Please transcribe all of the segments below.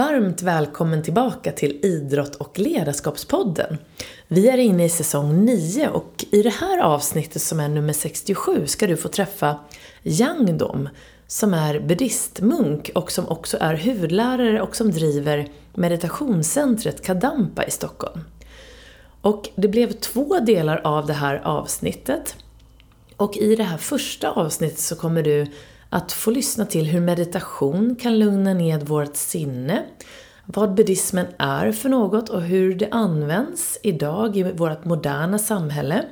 Varmt välkommen tillbaka till Idrott och ledarskapspodden. Vi är inne i säsong 9 och i det här avsnittet som är nummer 67 ska du få träffa Yang Dom som är buddhistmunk och som också är huvudlärare och som driver meditationscentret Kadampa i Stockholm. Och det blev två delar av det här avsnittet. Och i det här första avsnittet så kommer du att få lyssna till hur meditation kan lugna ned vårt sinne, vad buddhismen är för något och hur det används idag i vårt moderna samhälle.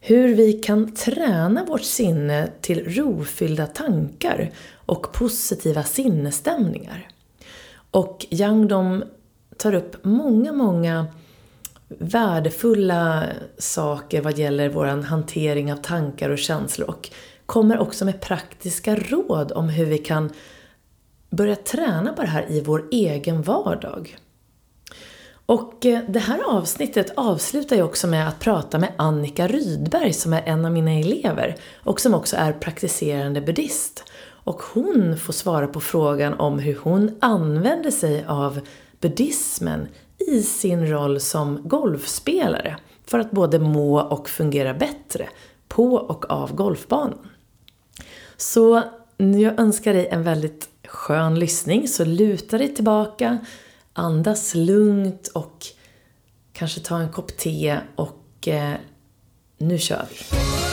Hur vi kan träna vårt sinne till rofyllda tankar och positiva sinnesstämningar. Och Yang Dong tar upp många, många värdefulla saker vad gäller vår hantering av tankar och känslor och kommer också med praktiska råd om hur vi kan börja träna på det här i vår egen vardag. Och eh, det här avsnittet avslutar jag också med att prata med Annika Rydberg som är en av mina elever och som också är praktiserande buddhist. Och hon får svara på frågan om hur hon använder sig av buddhismen i sin roll som golfspelare för att både må och fungera bättre på och av golfbanan. Så jag önskar dig en väldigt skön lyssning, så luta dig tillbaka, andas lugnt och kanske ta en kopp te och eh, nu kör vi!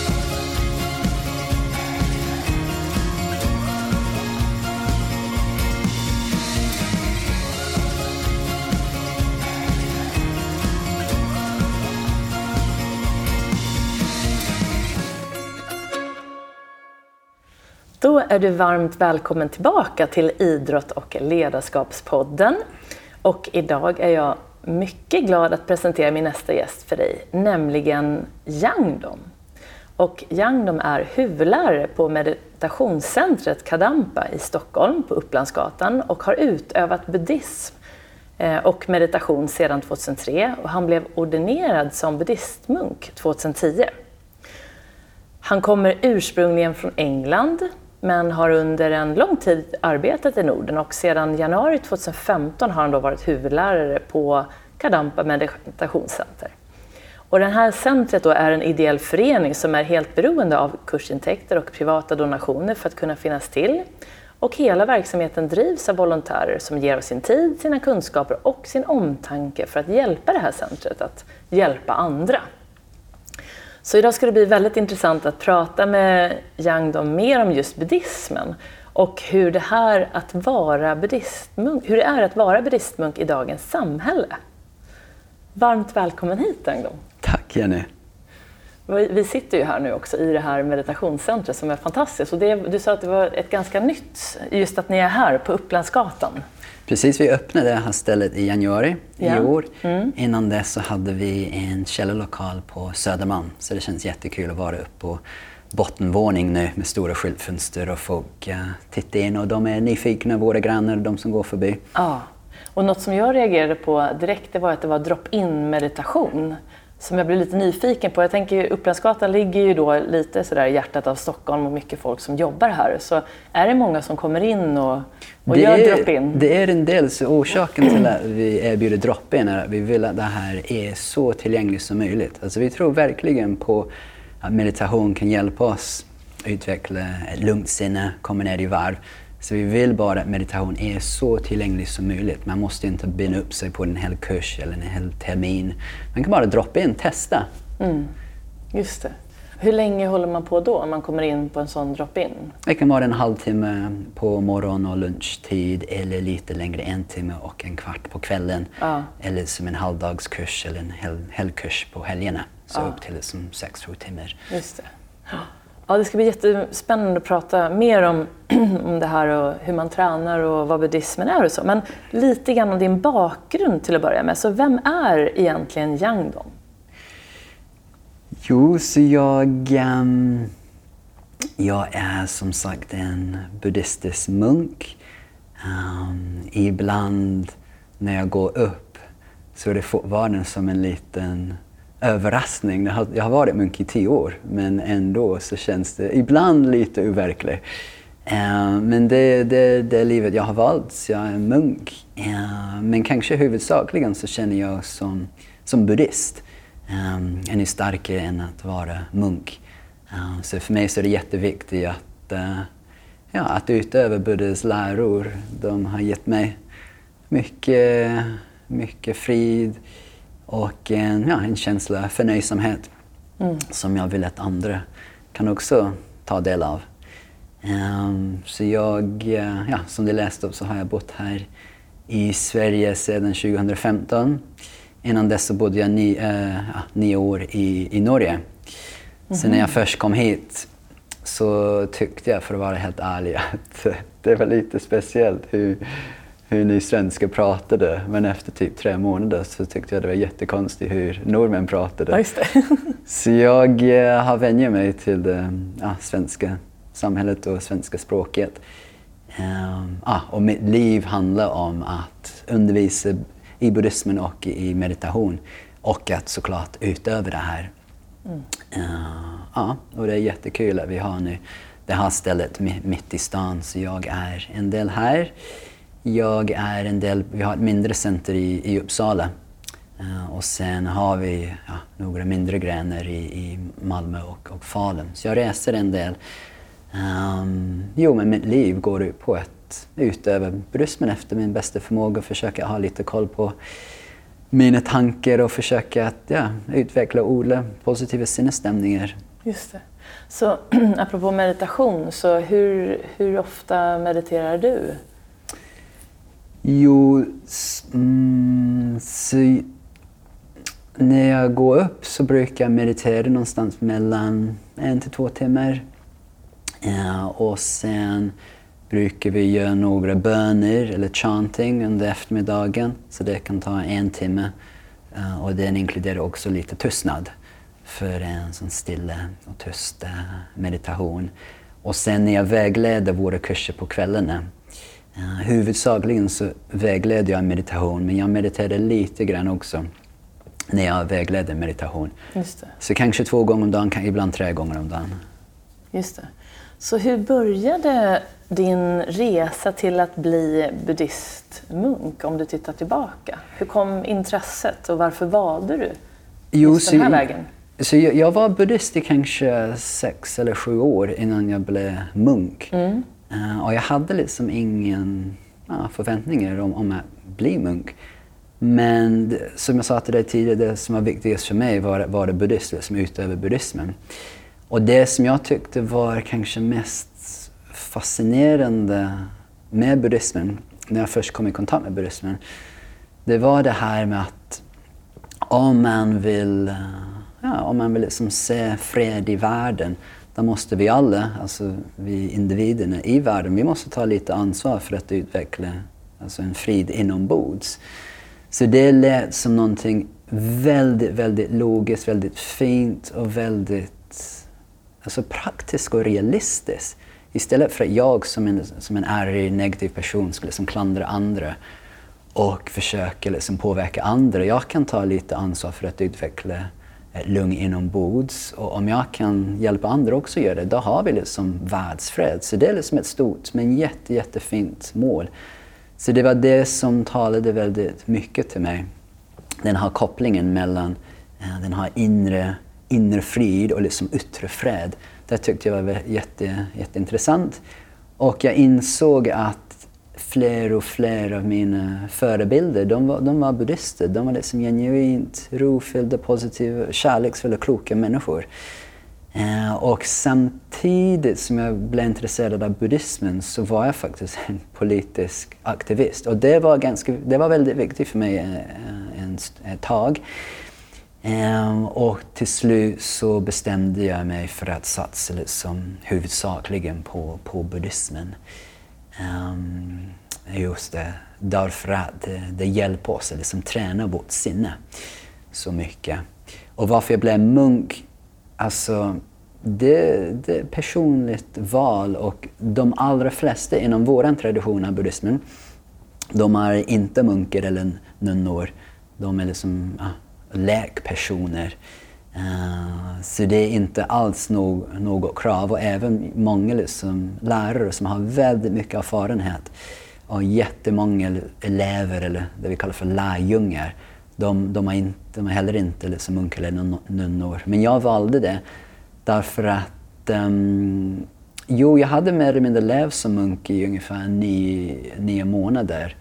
Då är du varmt välkommen tillbaka till Idrott och ledarskapspodden. Och idag är jag mycket glad att presentera min nästa gäst för dig, nämligen Yangdom. Och Yangdom är huvudlärare på meditationscentret Kadampa i Stockholm på Upplandsgatan och har utövat buddhism eh, och meditation sedan 2003 och han blev ordinerad som buddhistmunk 2010. Han kommer ursprungligen från England men har under en lång tid arbetat i Norden och sedan januari 2015 har han då varit huvudlärare på Kadampa meditationscenter. Och det här centret då är en ideell förening som är helt beroende av kursintäkter och privata donationer för att kunna finnas till. Och hela verksamheten drivs av volontärer som ger av sin tid, sina kunskaper och sin omtanke för att hjälpa det här centret att hjälpa andra. Så idag ska det bli väldigt intressant att prata med Yang Dom mer om just buddhismen och hur det, här att vara buddhistmunk, hur det är att vara buddhistmunk i dagens samhälle. Varmt välkommen hit Yang Dom. Tack Jenny. Vi sitter ju här nu också i det här meditationscentret som är fantastiskt. Och det, du sa att det var ett ganska nytt, just att ni är här på Upplandsgatan. Precis, vi öppnade det här stället i januari ja. i år. Mm. Innan dess så hade vi en källarlokal på Södermalm, så det känns jättekul att vara uppe på bottenvåning nu med stora skyltfönster och folk uh, tittar in och de är nyfikna, våra grannar, de som går förbi. Ja, och något som jag reagerade på direkt det var att det var drop-in meditation som jag blev lite nyfiken på. Jag tänker Upplandsgatan ligger ju då lite sådär i hjärtat av Stockholm och mycket folk som jobbar här. Så är det många som kommer in och, och gör drop-in? Det är en del. Så orsaken till att vi erbjuder drop-in är att vi vill att det här är så tillgängligt som möjligt. Alltså vi tror verkligen på att meditation kan hjälpa oss utveckla ett lugnt sinne, komma ner i varv. Så vi vill bara att meditation är så tillgänglig som möjligt. Man måste inte binda upp sig på en hel kurs eller en hel termin. Man kan bara droppa in, testa. Mm. Just det. Hur länge håller man på då om man kommer in på en sån drop-in? Det kan vara en halvtimme på morgon och lunchtid eller lite längre, en timme och en kvart på kvällen. Ja. Eller som en halvdagskurs eller en hel, helkurs på helgerna. Så ja. upp till som sex, sju timmar. Just det. Ja. Det ska bli jättespännande att prata mer om, om det här och hur man tränar och vad buddhismen är och så. Men lite grann om din bakgrund till att börja med. Så vem är egentligen Yang Dong? Jo, så jag, um, jag är som sagt en buddhistisk munk. Um, ibland när jag går upp så är det fortfarande som en liten överraskning. Jag har varit munk i tio år, men ändå så känns det ibland lite overkligt. Uh, men det, det, det livet jag har valt, så jag är munk. Uh, eh, men kanske huvudsakligen så känner jag som, som buddhist eh, um, ännu starkare än att vara munk. Uh, så för mig så är det jätteviktigt att, uh, ja, att utöva Buddhas läror. De har gett mig mycket, mycket frid och en, ja, en känsla av förnöjsamhet mm. som jag vill att andra kan också ta del av. Um, så jag, uh, ja, som du läste upp så har jag bott här i Sverige sedan 2015. Innan dess så bodde jag ni, ja, nio år i, i Norge. Mm -hmm. Så när jag först kom hit så tyckte jag, för att vara helt ärlig, att det var lite speciellt hur, hur ni svenskar pratade. Men efter typ tre månader så tyckte jag det var jättekonstigt hur norrmän pratade. Ja, så jag uh, har vänjat mig till det ja, svenska samhället och svenska språket. Um, ah, och mitt liv handlar om att undervisa i buddhismen och i meditation och att såklart utöva det här. Mm. Uh, ja, och det är jättekul att vi har nu det här stället mitt i stan, så jag är en del här. Jag är en del, vi har ett mindre center i, i Uppsala uh, och sen har vi ja, några mindre grenar i, i Malmö och, och Falun. Så jag reser en del Um, jo, men mitt liv går ut på att utöva buddhismen efter min bästa förmåga och försöka ha lite koll på mina tankar och försöka att ja, utveckla och odla positiva sinnesstämningar. Just det. Så apropå meditation, så hur, hur ofta mediterar du? Jo, mm, så när jag går upp så brukar jag meditera någonstans mellan en till två timmar eh, och sen brukar vi göra några böner eller chanting under eftermiddagen. Så det kan ta en timme. Uh, och den inkluderar också lite tystnad för en sån stilla och tyst meditation. Och sen när jag vägleder våra kurser på kvällarna huvudsakligen så vägleder jag meditation, men jag mediterar lite grann också när jag vägleder meditation. Så kanske två gånger om dagen, ibland tre gånger om dagen. Just det. Så hur började din resa till att bli buddhistmunk om du tittar tillbaka? Hur kom intresset och varför valde du jo, just den här vägen? Så jag, jag, var buddhist i kanske sex eller sju år innan jag blev munk. Mm. Eh, och jag hade liksom ingen ja, förväntningar om, om att bli munk. Men det, som jag sa till dig tidigare, det som var viktigast för mig var, var det buddhist, som utöver buddhismen. Och det som jag tyckte var kanske mest fascinerande med buddhismen, när jag först kom i kontakt med buddhismen, det var det här med att om man vill, eh, ja, om man vill liksom se fred i världen, då måste vi alla, alltså vi individerna i världen, vi måste ta lite ansvar för att utveckla alltså en frid inombords. Så det lät som någonting väldigt, väldigt logiskt, väldigt fint och väldigt alltså praktiskt och realistiskt. Istället för att jag som en, som en arg, negativ person skulle liksom klandra andra och försöka liksom påverka andra. Jag kan ta lite ansvar för att utveckla Eh, lugn inombords och om jag kan hjälpa andra också att göra det, då har vi liksom världsfred. Så det är liksom ett stort men jätte, jättefint mål. Så det var det som talade väldigt mycket till mig. Den här kopplingen mellan eh, den här inre inre frid och liksom yttre fred. Det tyckte jag var jätte, jätteintressant. Och jag insåg att fler och fler av mina förebilder, de var, de var buddhister. De var liksom genuint rofyllda, positiva, kärleksfulla, kloka människor. Eh, och samtidigt som jag blev intresserad av buddhismen så var jag faktiskt en politisk aktivist. Och det var, ganska, det var väldigt viktigt för mig eh, en, ett tag. Um, och till slut så bestämde jag mig för att satsa liksom huvudsakligen på, på buddhismen. Um, just det, därför att det, det hjälper oss att liksom träna vårt sinne så mycket. Och varför jag blev munk, alltså det, det är personligt val och de allra flesta inom vår tradition av buddhismen, de är inte munkar eller nunnor. De är liksom, ah, läkpersoner. Uh, så det är inte alls no något krav och även många liksom, lärare som har väldigt mycket erfarenhet och jättemånga elever, eller det vi kallar för lärjungar, de, de, har, inte, de har heller inte liksom munkar eller nunnor. Men jag valde det därför att um, Jo, jag hade mer eller mindre levt som munk i ungefär nio, nio månader.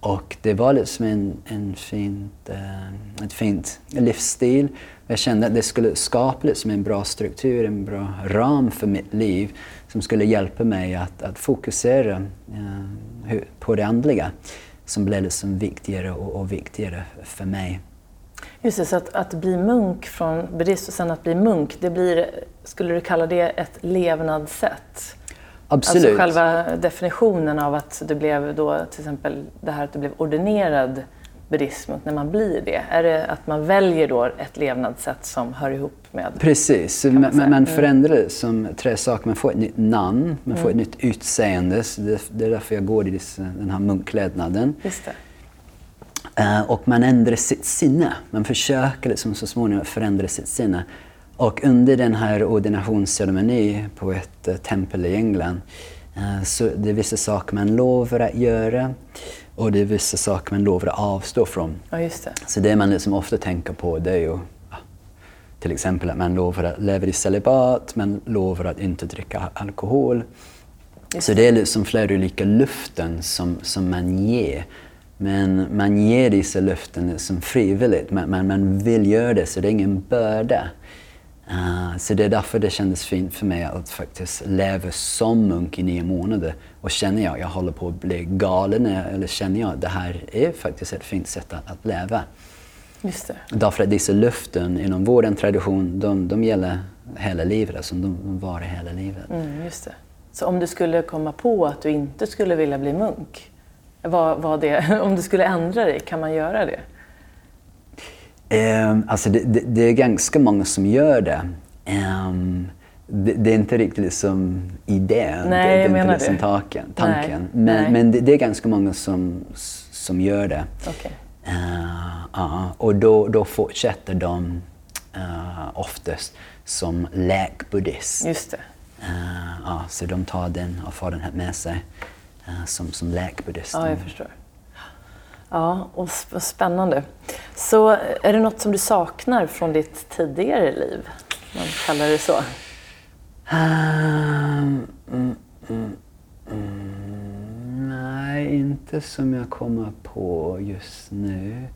Och det var liksom en, en fint, uh, ett fint livsstil. Jag kände att det skulle skapa liksom en bra struktur, en bra ram för mitt liv som skulle hjälpa mig att, att fokusera uh, på det andliga som blev liksom viktigare och, och viktigare för mig. Just det, så att, att bli munk från buddhist och sen att bli munk, det blir, skulle du kalla det ett levnadssätt? Absolut. Alltså själva definitionen av att du blev då till exempel det här att du blev ordinerad buddhism när man blir det? Är det att man väljer då ett levnadssätt som hör ihop med... Precis, man, man, man mm. förändrar det som tre saker. Man får ett nytt namn, man får mm. ett nytt utseende. Det, det, är därför jag går i den här munkklädnaden. Just det. Uh, och man ändrar sitt sinne. Man försöker liksom så småningom förändra sitt sinne. Och under den här ordinationsceremonin på ett uh, tempel i England så det är vissa saker man lovar att göra och det är vissa saker man lovar att avstå från. Ja, just det. Så det man liksom ofta tänker på det är ju till exempel att man lovar att leva i celibat, man lovar att inte dricka alkohol. Just så det är liksom flera olika löften som, som man ger. Men man ger dessa löften som frivilligt, man, man, man vill göra det så det är ingen börda. Uh, så det är därför det kändes fint för mig att faktiskt leva som munk i nio månader. Och känner jag att jag håller på att bli galen eller känner jag att det här är faktiskt ett fint sätt att, att leva. Just det. Därför att dessa löften inom vår tradition, de, de gäller hela livet, alltså de, de varar hela livet. Mm, just det. Så om du skulle komma på att du inte skulle vilja bli munk, vad, vad det, om du skulle ändra dig, kan man göra det? Um, alltså det, det, det, är ganska många som gör det. Um, det, det, är inte riktigt liksom idén, Nej, det, är inte liksom det. tanken. tanken. Nej. Men, Nej. men det, är ganska många som, som gör det. Okay. Uh, uh, och då, då fortsätter de uh, oftast som läkbuddhist. Just det. Uh, så de tar den erfarenhet med sig uh, som, som läkbuddhist. Ja, jag förstår. Ja, och spännande. Så är det något som du saknar från ditt tidigare liv? Man kallar det så. Um, mm, mm, mm, nej, inte som jag kommer på just nu.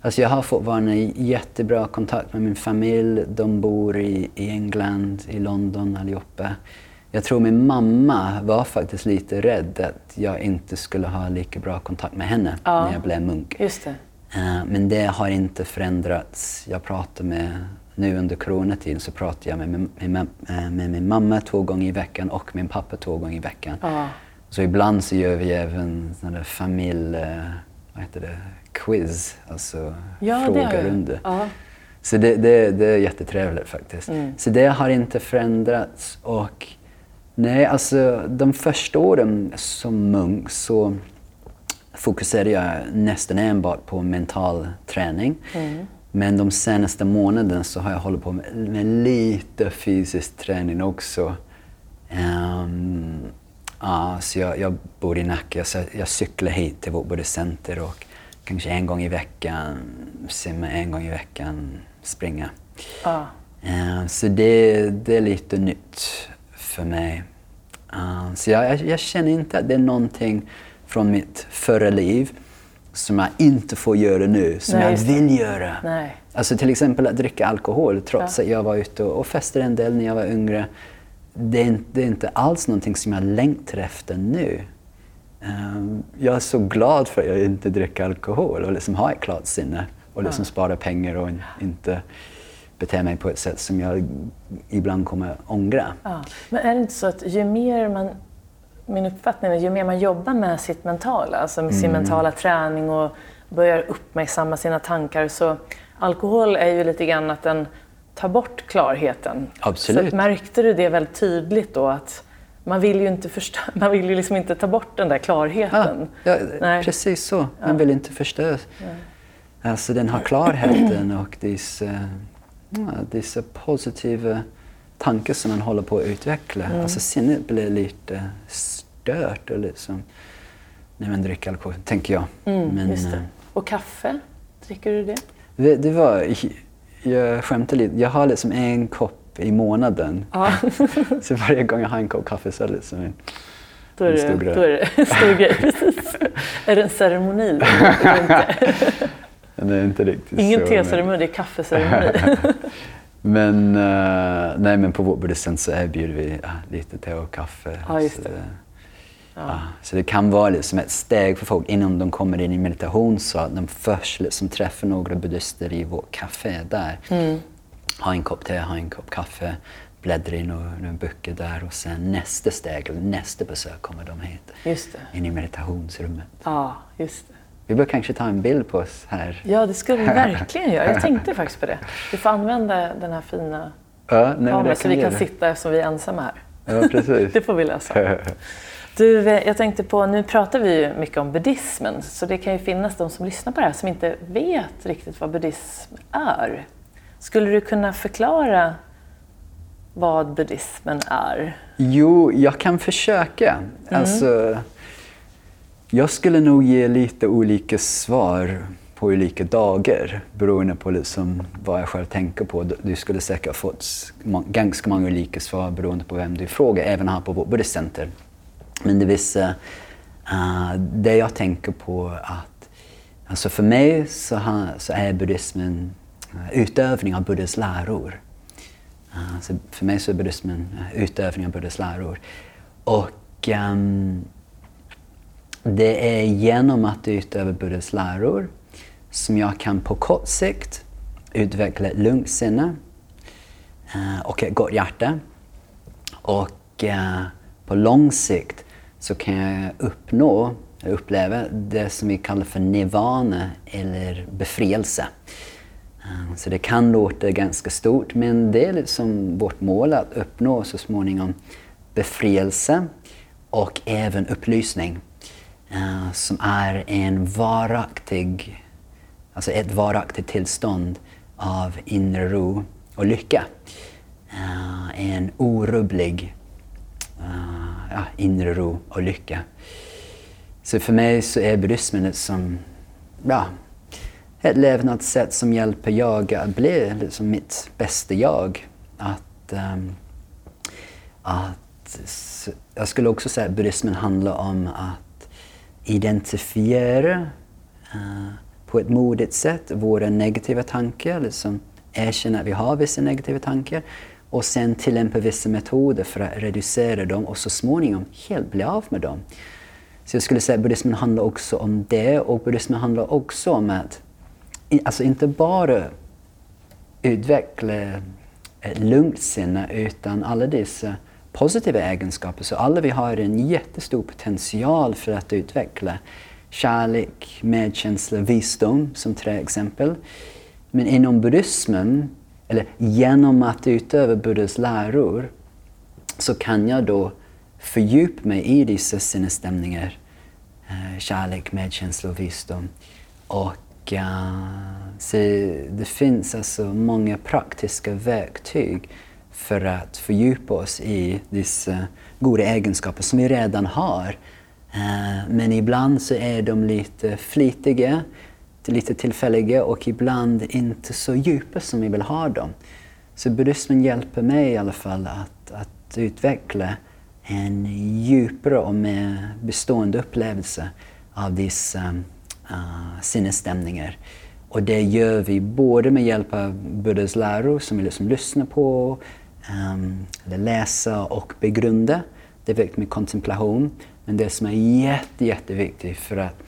Alltså jag har fortfarande jättebra kontakt med min familj. De bor i, i England, i London allihopa. Jag tror min mamma var faktiskt lite rädd att jag inte skulle ha lika bra kontakt med henne ja. när jag blev munk. Just det. Uh, men det har inte förändrats. Jag pratar med, nu under coronatiden så pratar jag med, med, med, eh, med, min mamma två gånger i veckan och min pappa två gånger i veckan. Ja. Så ibland så gör vi även sådana familj... Vad heter det? Quiz, alltså ja, frågerunder. Ja. Så det, det, det är jättetrevligt faktiskt. Mm. Så det har inte förändrats. Och nej, alltså de första åren som munk så fokuserade jag nästan enbart på mental träning. Mm. Men de senaste månaderna så har jag hållit på med, med lite fysisk träning också. Um, ja, så jag, jag bor i Nacka, så jag cyklar hit till vårt buddhistcenter och kanske en gång i veckan simma, en gång i veckan springa. Ah. Uh, så det, det är lite nytt för mig. Uh, så jag, jag, jag, känner inte att det är någonting från mitt förra liv som jag inte får göra nu, som Nej, jag vill göra. Nej. Alltså till exempel att dricka alkohol trots Ja. att jag var ute och festade en del när jag var yngre. Det är, inte, det är inte alls någonting som jag längtar efter nu. Um, jag är så glad för att jag inte dricker alkohol och liksom har ett klart sinne och liksom Ja. sparar pengar och in- inte beter mig på ett sätt som jag ibland kommer ångra. Ja. Men är det inte så att ju mer man, min uppfattning är ju mer man jobbar med sitt mentala, alltså med Mm. sin mentala träning och börjar uppmärksamma sina tankar så alkohol är ju lite grann att den tar bort klarheten. Absolut. Så märkte du det väldigt tydligt då att man vill ju inte förstå, man vill ju liksom inte ta bort den där Ja, klarheten. ja, Nej. precis så. Man vill inte förstöra. Alltså den har klarheten och dess, eh, dessa positiva tankar som man håller på att utveckla. Mm. Alltså sinnet blir lite stört liksom, när man dricker alkohol, tänker jag. Mm, Men, äh, och kaffe, dricker du det? Det, det var, jag skämtar lite, jag har liksom en kopp i månaden. Ja. så varje gång jag har en kopp kaffe så är det liksom en, då är, det, stor grej. Då är det en stor grej. Precis. är det en ceremoni? är inte riktigt Ingen teceremoni, det är kaffeceremoni. men, uh, nej, men på vårt buddhistcenter så erbjuder vi uh, lite te och kaffe. Ja, just det. Ja. så det kan vara liksom ett steg för folk innan de kommer in i meditation så att de först liksom träffar några buddhister i vårt café där. Mm. Ha en kopp te, ha en kopp kaffe, bläddra i några böcker där och sen nästa steg, eller nästa besök kommer de hit. Just det. In i meditationsrummet. Ja, just det. Vi bör kanske ta en bild på oss här. Ja, det skulle vi verkligen göra. Jag tänkte faktiskt på det. Vi får använda den här fina ja, kameran så vi kan sitta eftersom vi är ensamma här. Ja, precis. det får vi lösa. Du, eh, jag tänkte på, nu pratar vi ju mycket om buddhismen, så det kan ju finnas de som lyssnar på det här som inte vet riktigt vad buddhism är. Skulle du kunna förklara vad buddhismen är? Jo, jag kan försöka. Mm. Alltså, jag skulle nog ge lite olika svar på olika dagar beroende på liksom vad jag själv tänker på. Du skulle säkert ha fått ganska många olika svar beroende på vem du frågar, även här på vårt buddhistcenter. Men det vissa, uh, det jag tänker på att, alltså för mig så, har, så är buddhismen uh, utövning av Buddhas läror. Uh, så för mig så är buddhismen uh, utövning av Buddhas läror. Och um, det är genom att utöva Buddhas läror som jag kan på kort sikt utveckla ett lugnt sinne eh, och ett gott hjärta. Och eh, på lång sikt så kan jag uppnå, uppleva det som vi kallar för nirvana eller befrielse. Eh, så det kan låta ganska stort men det är liksom vårt mål att uppnå så småningom befrielse och även upplysning uh, som är en varaktig, alltså ett varaktigt tillstånd av inre ro och lycka. Uh, en orubblig uh, ja, inre ro och lycka. Så för mig så är buddhismen liksom, som, ja, ett levnadssätt som hjälper jag att bli liksom mitt bästa jag. Att, um, att, jag skulle också säga att buddhismen handlar om att identifiera uh, på ett modigt sätt våra negativa tankar, liksom erkänna att vi har vissa negativa tankar och sen tillämpa vissa metoder för att reducera dem och så småningom helt bli av med dem. Så jag skulle säga att buddhismen handlar också om det och buddhismen handlar också om att alltså inte bara utveckla ett lugnt sinne utan alla dessa positiva egenskaper. Så alla vi har en jättestor potential för att utveckla kärlek, medkänsla, visdom som tre exempel. Men inom buddhismen eller genom att utöva Buddhas läror så kan jag då fördjupa mig i dessa sinnesstämningar. Eh, kärlek, medkänsla och visdom. Och uh, så det finns alltså många praktiska verktyg för att fördjupa oss i dessa goda egenskaper som vi redan har. Eh, men ibland så är de lite flitiga lite tillfälliga och ibland inte så djupa som vi vill ha dem. Så buddhismen hjälper mig i alla fall att, att utveckla en djupare och mer bestående upplevelse av dessa uh, sinnesstämningar. Och det gör vi både med hjälp av Buddhas läror som vi liksom lyssnar på, um, eller läsa och begrunda. Det är viktigt med kontemplation. Men det som är jätte, jätteviktigt för att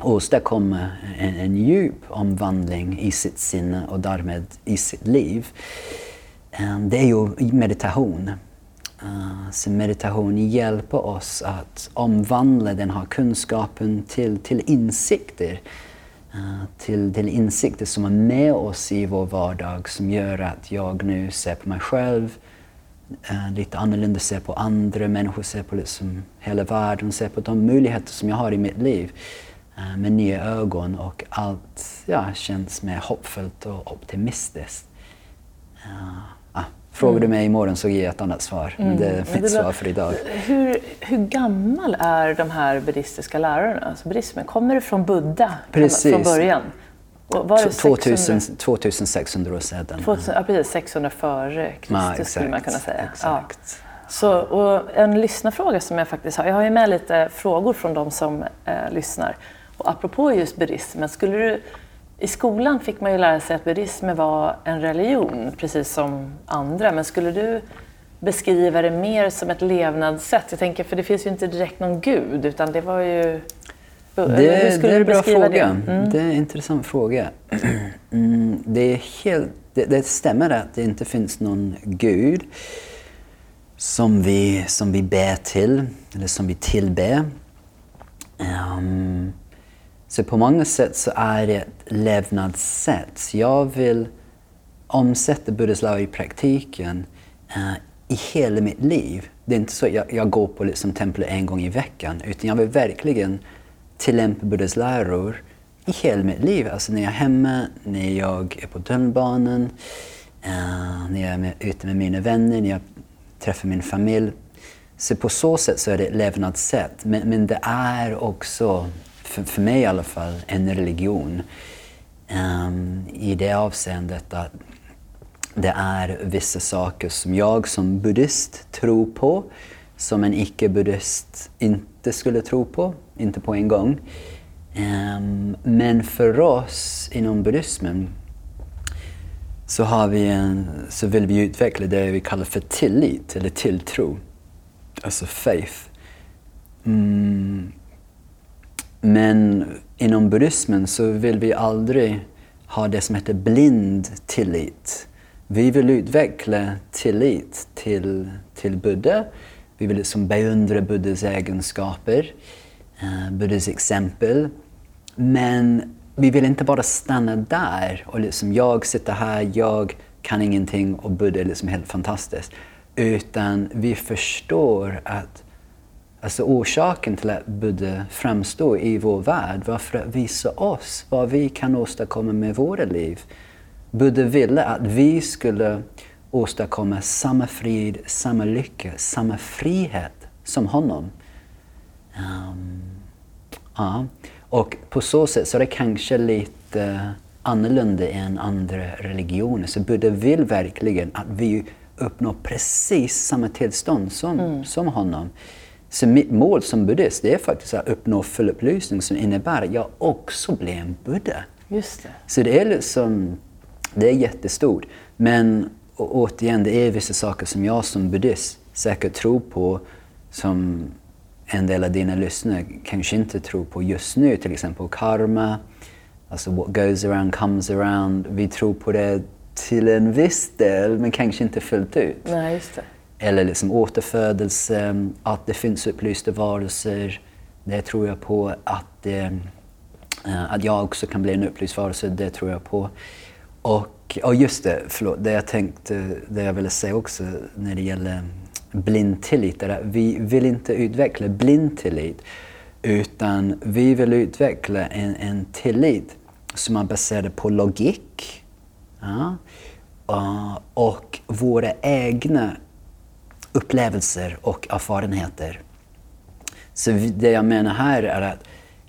åstadkomma en, en djup omvandling i sitt sinne och därmed i sitt liv, ehm, det är ju meditation. Uh, så meditation hjälper oss att omvandla den här kunskapen till, till insikter. Eh, till, till insikter som är med oss i vår vardag som gör att jag nu ser på mig själv uh, lite annorlunda, ser på andra människor, ser på liksom hela världen, ser på de möjligheter som jag har i mitt liv. uh, med nya ögon och allt ja, känns mer hoppfullt och optimistiskt. Uh, frågar mm. du mig imorgon så ger jag ett annat svar. Mm. Men det är mitt svar för idag. Hur, hur gammal är de här buddhistiska lärarna? Alltså buddhismen, kommer det från Buddha Precis. från början? Var det 2000, 2600 år sedan. 2000, ja, precis. 600 före Kristus ja, skulle man kunna säga. Exakt. Ja. Så, och en lyssnarfråga som jag faktiskt har. Jag har ju med lite frågor från de som eh, lyssnar. Och apropå just buddhismen, skulle du, i skolan fick man ju lära sig att buddhismen var en religion, precis som andra. Men skulle du beskriva det mer som ett levnadssätt? Jag tänker, för det finns ju inte direkt någon gud, utan det var ju... Det, det är en bra fråga. Det? Mm. det? är en intressant fråga. Mm, det, är helt, det, det stämmer att det inte finns någon gud som vi, som vi ber till, eller som vi tillber. Um, så på många sätt så är det ett levnadssätt. Jag vill omsätta Buddhas lag i praktiken uh, i hela mitt liv. Det är inte så att jag, jag går på liksom templet en gång i veckan, utan jag vill verkligen tillämpa Buddhas läror i hela mitt liv. Alltså när jag är hemma, när jag är på tunnelbanan, uh, när jag är med, ute med mina vänner, när jag träffar min familj. Så på så sätt så är det ett levnadssätt. Men, men det är också, för, för mig i alla fall, en religion. Um, I det avseendet att det är vissa saker som jag som buddhist tror på som en icke-buddhist inte skulle tro på, inte på en gång. Um, men för oss inom buddhismen så, har vi en, så vill vi utveckla det vi kallar för tillit eller tilltro. Alltså faith. Mm. Men inom buddhismen så vill vi aldrig ha det som heter blind tillit. Vi vill utveckla tillit till, till Buddha. Vi vill liksom beundra Buddhas egenskaper, uh, Buddhas exempel. Men vi vill inte bara stanna där och liksom jag sitter här, jag kan ingenting och Buddha är liksom helt fantastisk. Utan vi förstår att alltså orsaken till att Buddha framstår i vår värld var för att visa oss vad vi kan åstadkomma med våra liv. Buddha ville att vi skulle åstadkomma samma frid, samma lycka, samma frihet som honom. Um, ja. Och på så sätt så är det kanske lite annorlunda än andra religioner. Så Buddha vill verkligen att vi uppnår precis samma tillstånd som, mm. som honom. Så mitt mål som buddhist det är faktiskt att uppnå full upplysning som innebär att jag också blir en buddha. Just det. Så det är liksom, det är jättestort. Men återigen, det är vissa saker som jag som buddhist säkert tror på som en del av dina lyssnare kanske inte tror på just nu, till exempel karma, alltså what goes around comes around. Vi tror på det till en viss del, men kanske inte fullt ut. Nej, just det. Eller liksom återfödelse, att det finns upplysta varelser. Det tror jag på. Att, eh, eh att jag också kan bli en upplyst varelse, det tror jag på. Och, och just det, förlåt, det jag tänkte, det jag ville säga också när det gäller blind tillit. Vi vill inte utveckla blind tillit utan vi vill utveckla en, en tillit som är baserad på logik ja, och våra egna upplevelser och erfarenheter. Så det jag menar här är att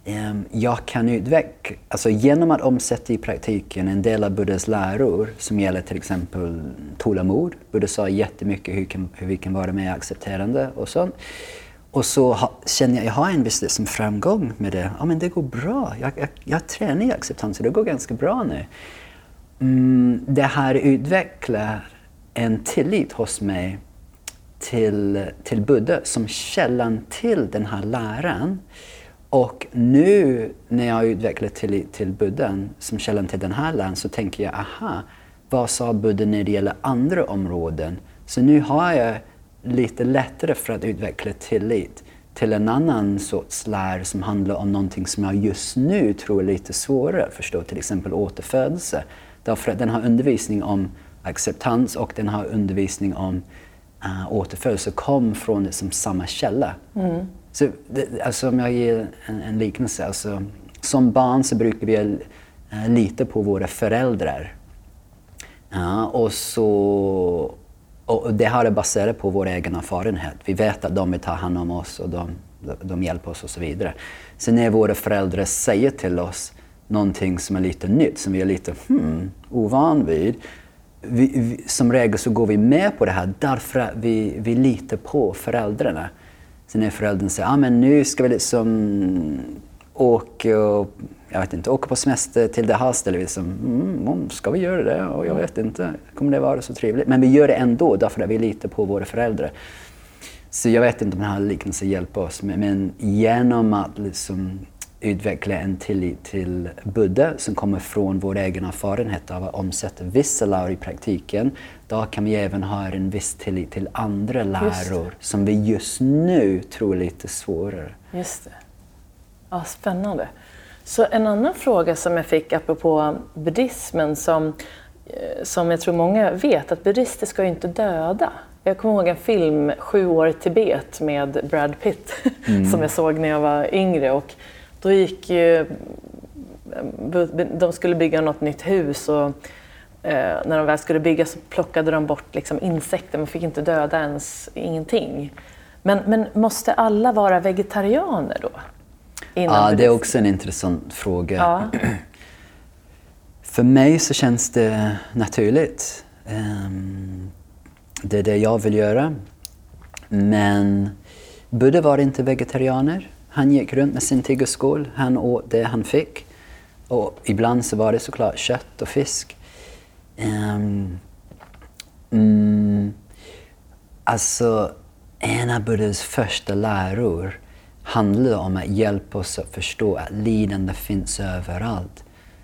ehm, jag kan utveckla, alltså genom att omsätta i praktiken en del av Buddhas läror som gäller till exempel tålamod. Buddha sa jättemycket hur, kan, hur vi kan vara mer accepterande och sånt. Och så ha, känner jag, jag har en viss liksom framgång med det. Ja men det går bra. Jag, jag, jag tränar i acceptans och det går ganska bra nu. Mm, det här utvecklar en tillit hos mig till, till Buddha som källan till den här läran. Och nu när jag har utvecklat till, till Buddha som källan till den här läran så tänker jag, aha, vad sa Buddha när det gäller andra områden? Så nu har jag lite lättare för att utveckla tillit till en annan sorts lär som handlar om någonting som jag just nu tror är lite svårare att förstå, till exempel återfödelse. Därför att den har undervisning om acceptans och den har undervisning om uh, återfödelse kom från liksom samma källa. Mm. Så, det, alltså om jag ger en, en liknelse. Alltså, som barn så brukar vi uh, lita på våra föräldrar. Ja, och, så, och det här är baserat på vår egen erfarenhet. Vi vet att de vill ta hand om oss och de, de hjälper oss och så vidare. Sen när våra föräldrar säger till oss någonting som är lite nytt, som vi är lite hmm, ovan vid. Vi, vi, som regel så går vi med på det här därför att vi, vi litar på föräldrarna. Sen när föräldern säger, ah, men nu ska vi liksom åka, jag vet inte, åka på semester till det här stället. Liksom, mm, ska vi göra det? Och jag vet inte, kommer det vara så trevligt? Men vi gör det ändå därför att vi litar på våra föräldrar. Så jag vet inte om den här liknelsen hjälper oss, men, men genom att liksom utveckla en tillit till Buddha som kommer från vår egen erfarenhet av att omsätta vissa läror i praktiken. Då kan vi även ha en viss tillit till andra läror som vi just nu tror är lite svårare. Just det. Ja, spännande. Så en annan fråga som jag fick apropå buddhismen som, eh, som jag tror många vet, att buddhister ska ju inte döda. Jag kommer ihåg en film, Sju år i Tibet med Brad Pitt, mm. som jag såg när jag var yngre. Och då gick ju, de skulle bygga något nytt hus och eh, när de väl skulle bygga så plockade de bort liksom insekter, man fick inte döda ens ingenting. Men, men måste alla vara vegetarianer då? Ja, det är också en intressant fråga. Ja. För mig så känns det naturligt. Um, det är det jag vill göra. Men Buddha var inte vegetarianer. Han gick runt med sin tiggerskål, han åt det han fick. Och ibland så var det såklart kött och fisk. Um, mm, alltså, en av Buddhas första läror handlar om att hjälpa oss att förstå att lidande finns överallt.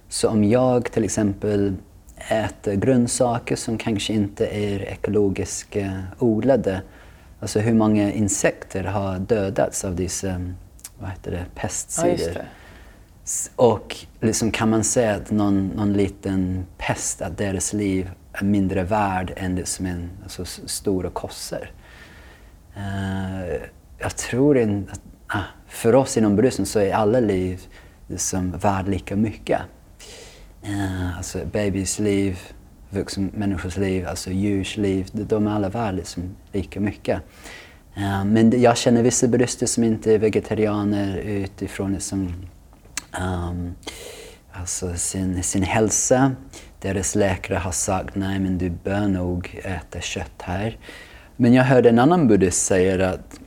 Så om jag till exempel äter grönsaker som kanske inte är ekologiskt odlade, alltså hur många insekter har dödats av dessa vad heter det, pestsidor. Ja, och liksom kan man säga att någon, någon liten pest, att deras liv är mindre värd än det som en alltså, stora kossor. Uh, jag tror inte att uh, för oss inom buddhismen så är alla liv liksom värd lika mycket. Uh, alltså babys liv, vuxna människors liv, alltså djurs liv, de är alla värda liksom lika mycket. Uh, men jag känner vissa buddhister som inte är vegetarianer utifrån liksom, um, alltså sin, sin hälsa. Deras läkare har sagt nej men du bör nog äta kött här. Men jag hörde en annan buddhist säga att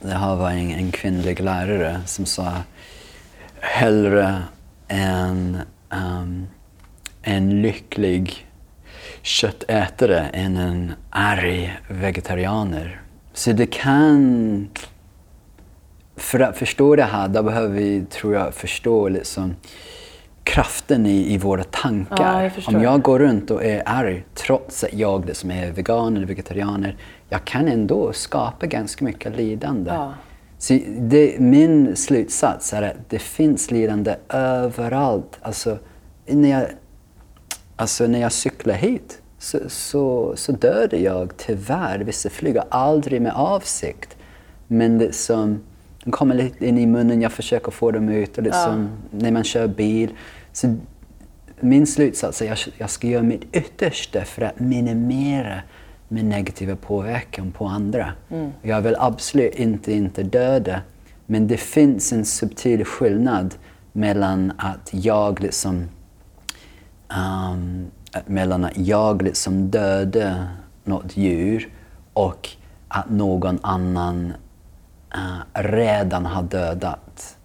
det här var en, en kvinnlig lärare som sa hellre en, um, en lycklig köttätare än en arg vegetarianer. Så det kan... För att förstå det här, då behöver vi, tror jag, förstå liksom kraften i, i våra tankar. Ja, jag Om jag går runt och är arg, trots att jag liksom är vegan eller vegetarianer, jag kan ändå skapa ganska mycket lidande. Ja. Så det, min slutsats är att det finns lidande överallt. Alltså, när jag, alltså, när jag cyklar hit så, så, så dödade jag tyvärr vissa flygare, aldrig med avsikt. Men liksom, de kommer lite in i munnen, jag försöker få dem ut. Och liksom, ja. När man kör bil. Så min slutsats är att jag, jag ska göra mitt yttersta för att minimera min negativa påverkan på andra. Mm. Jag vill absolut inte, inte döda. Men det finns en subtil skillnad mellan att jag liksom um, mellan att jag liksom dödar något djur och att någon annan uh, redan har dödat.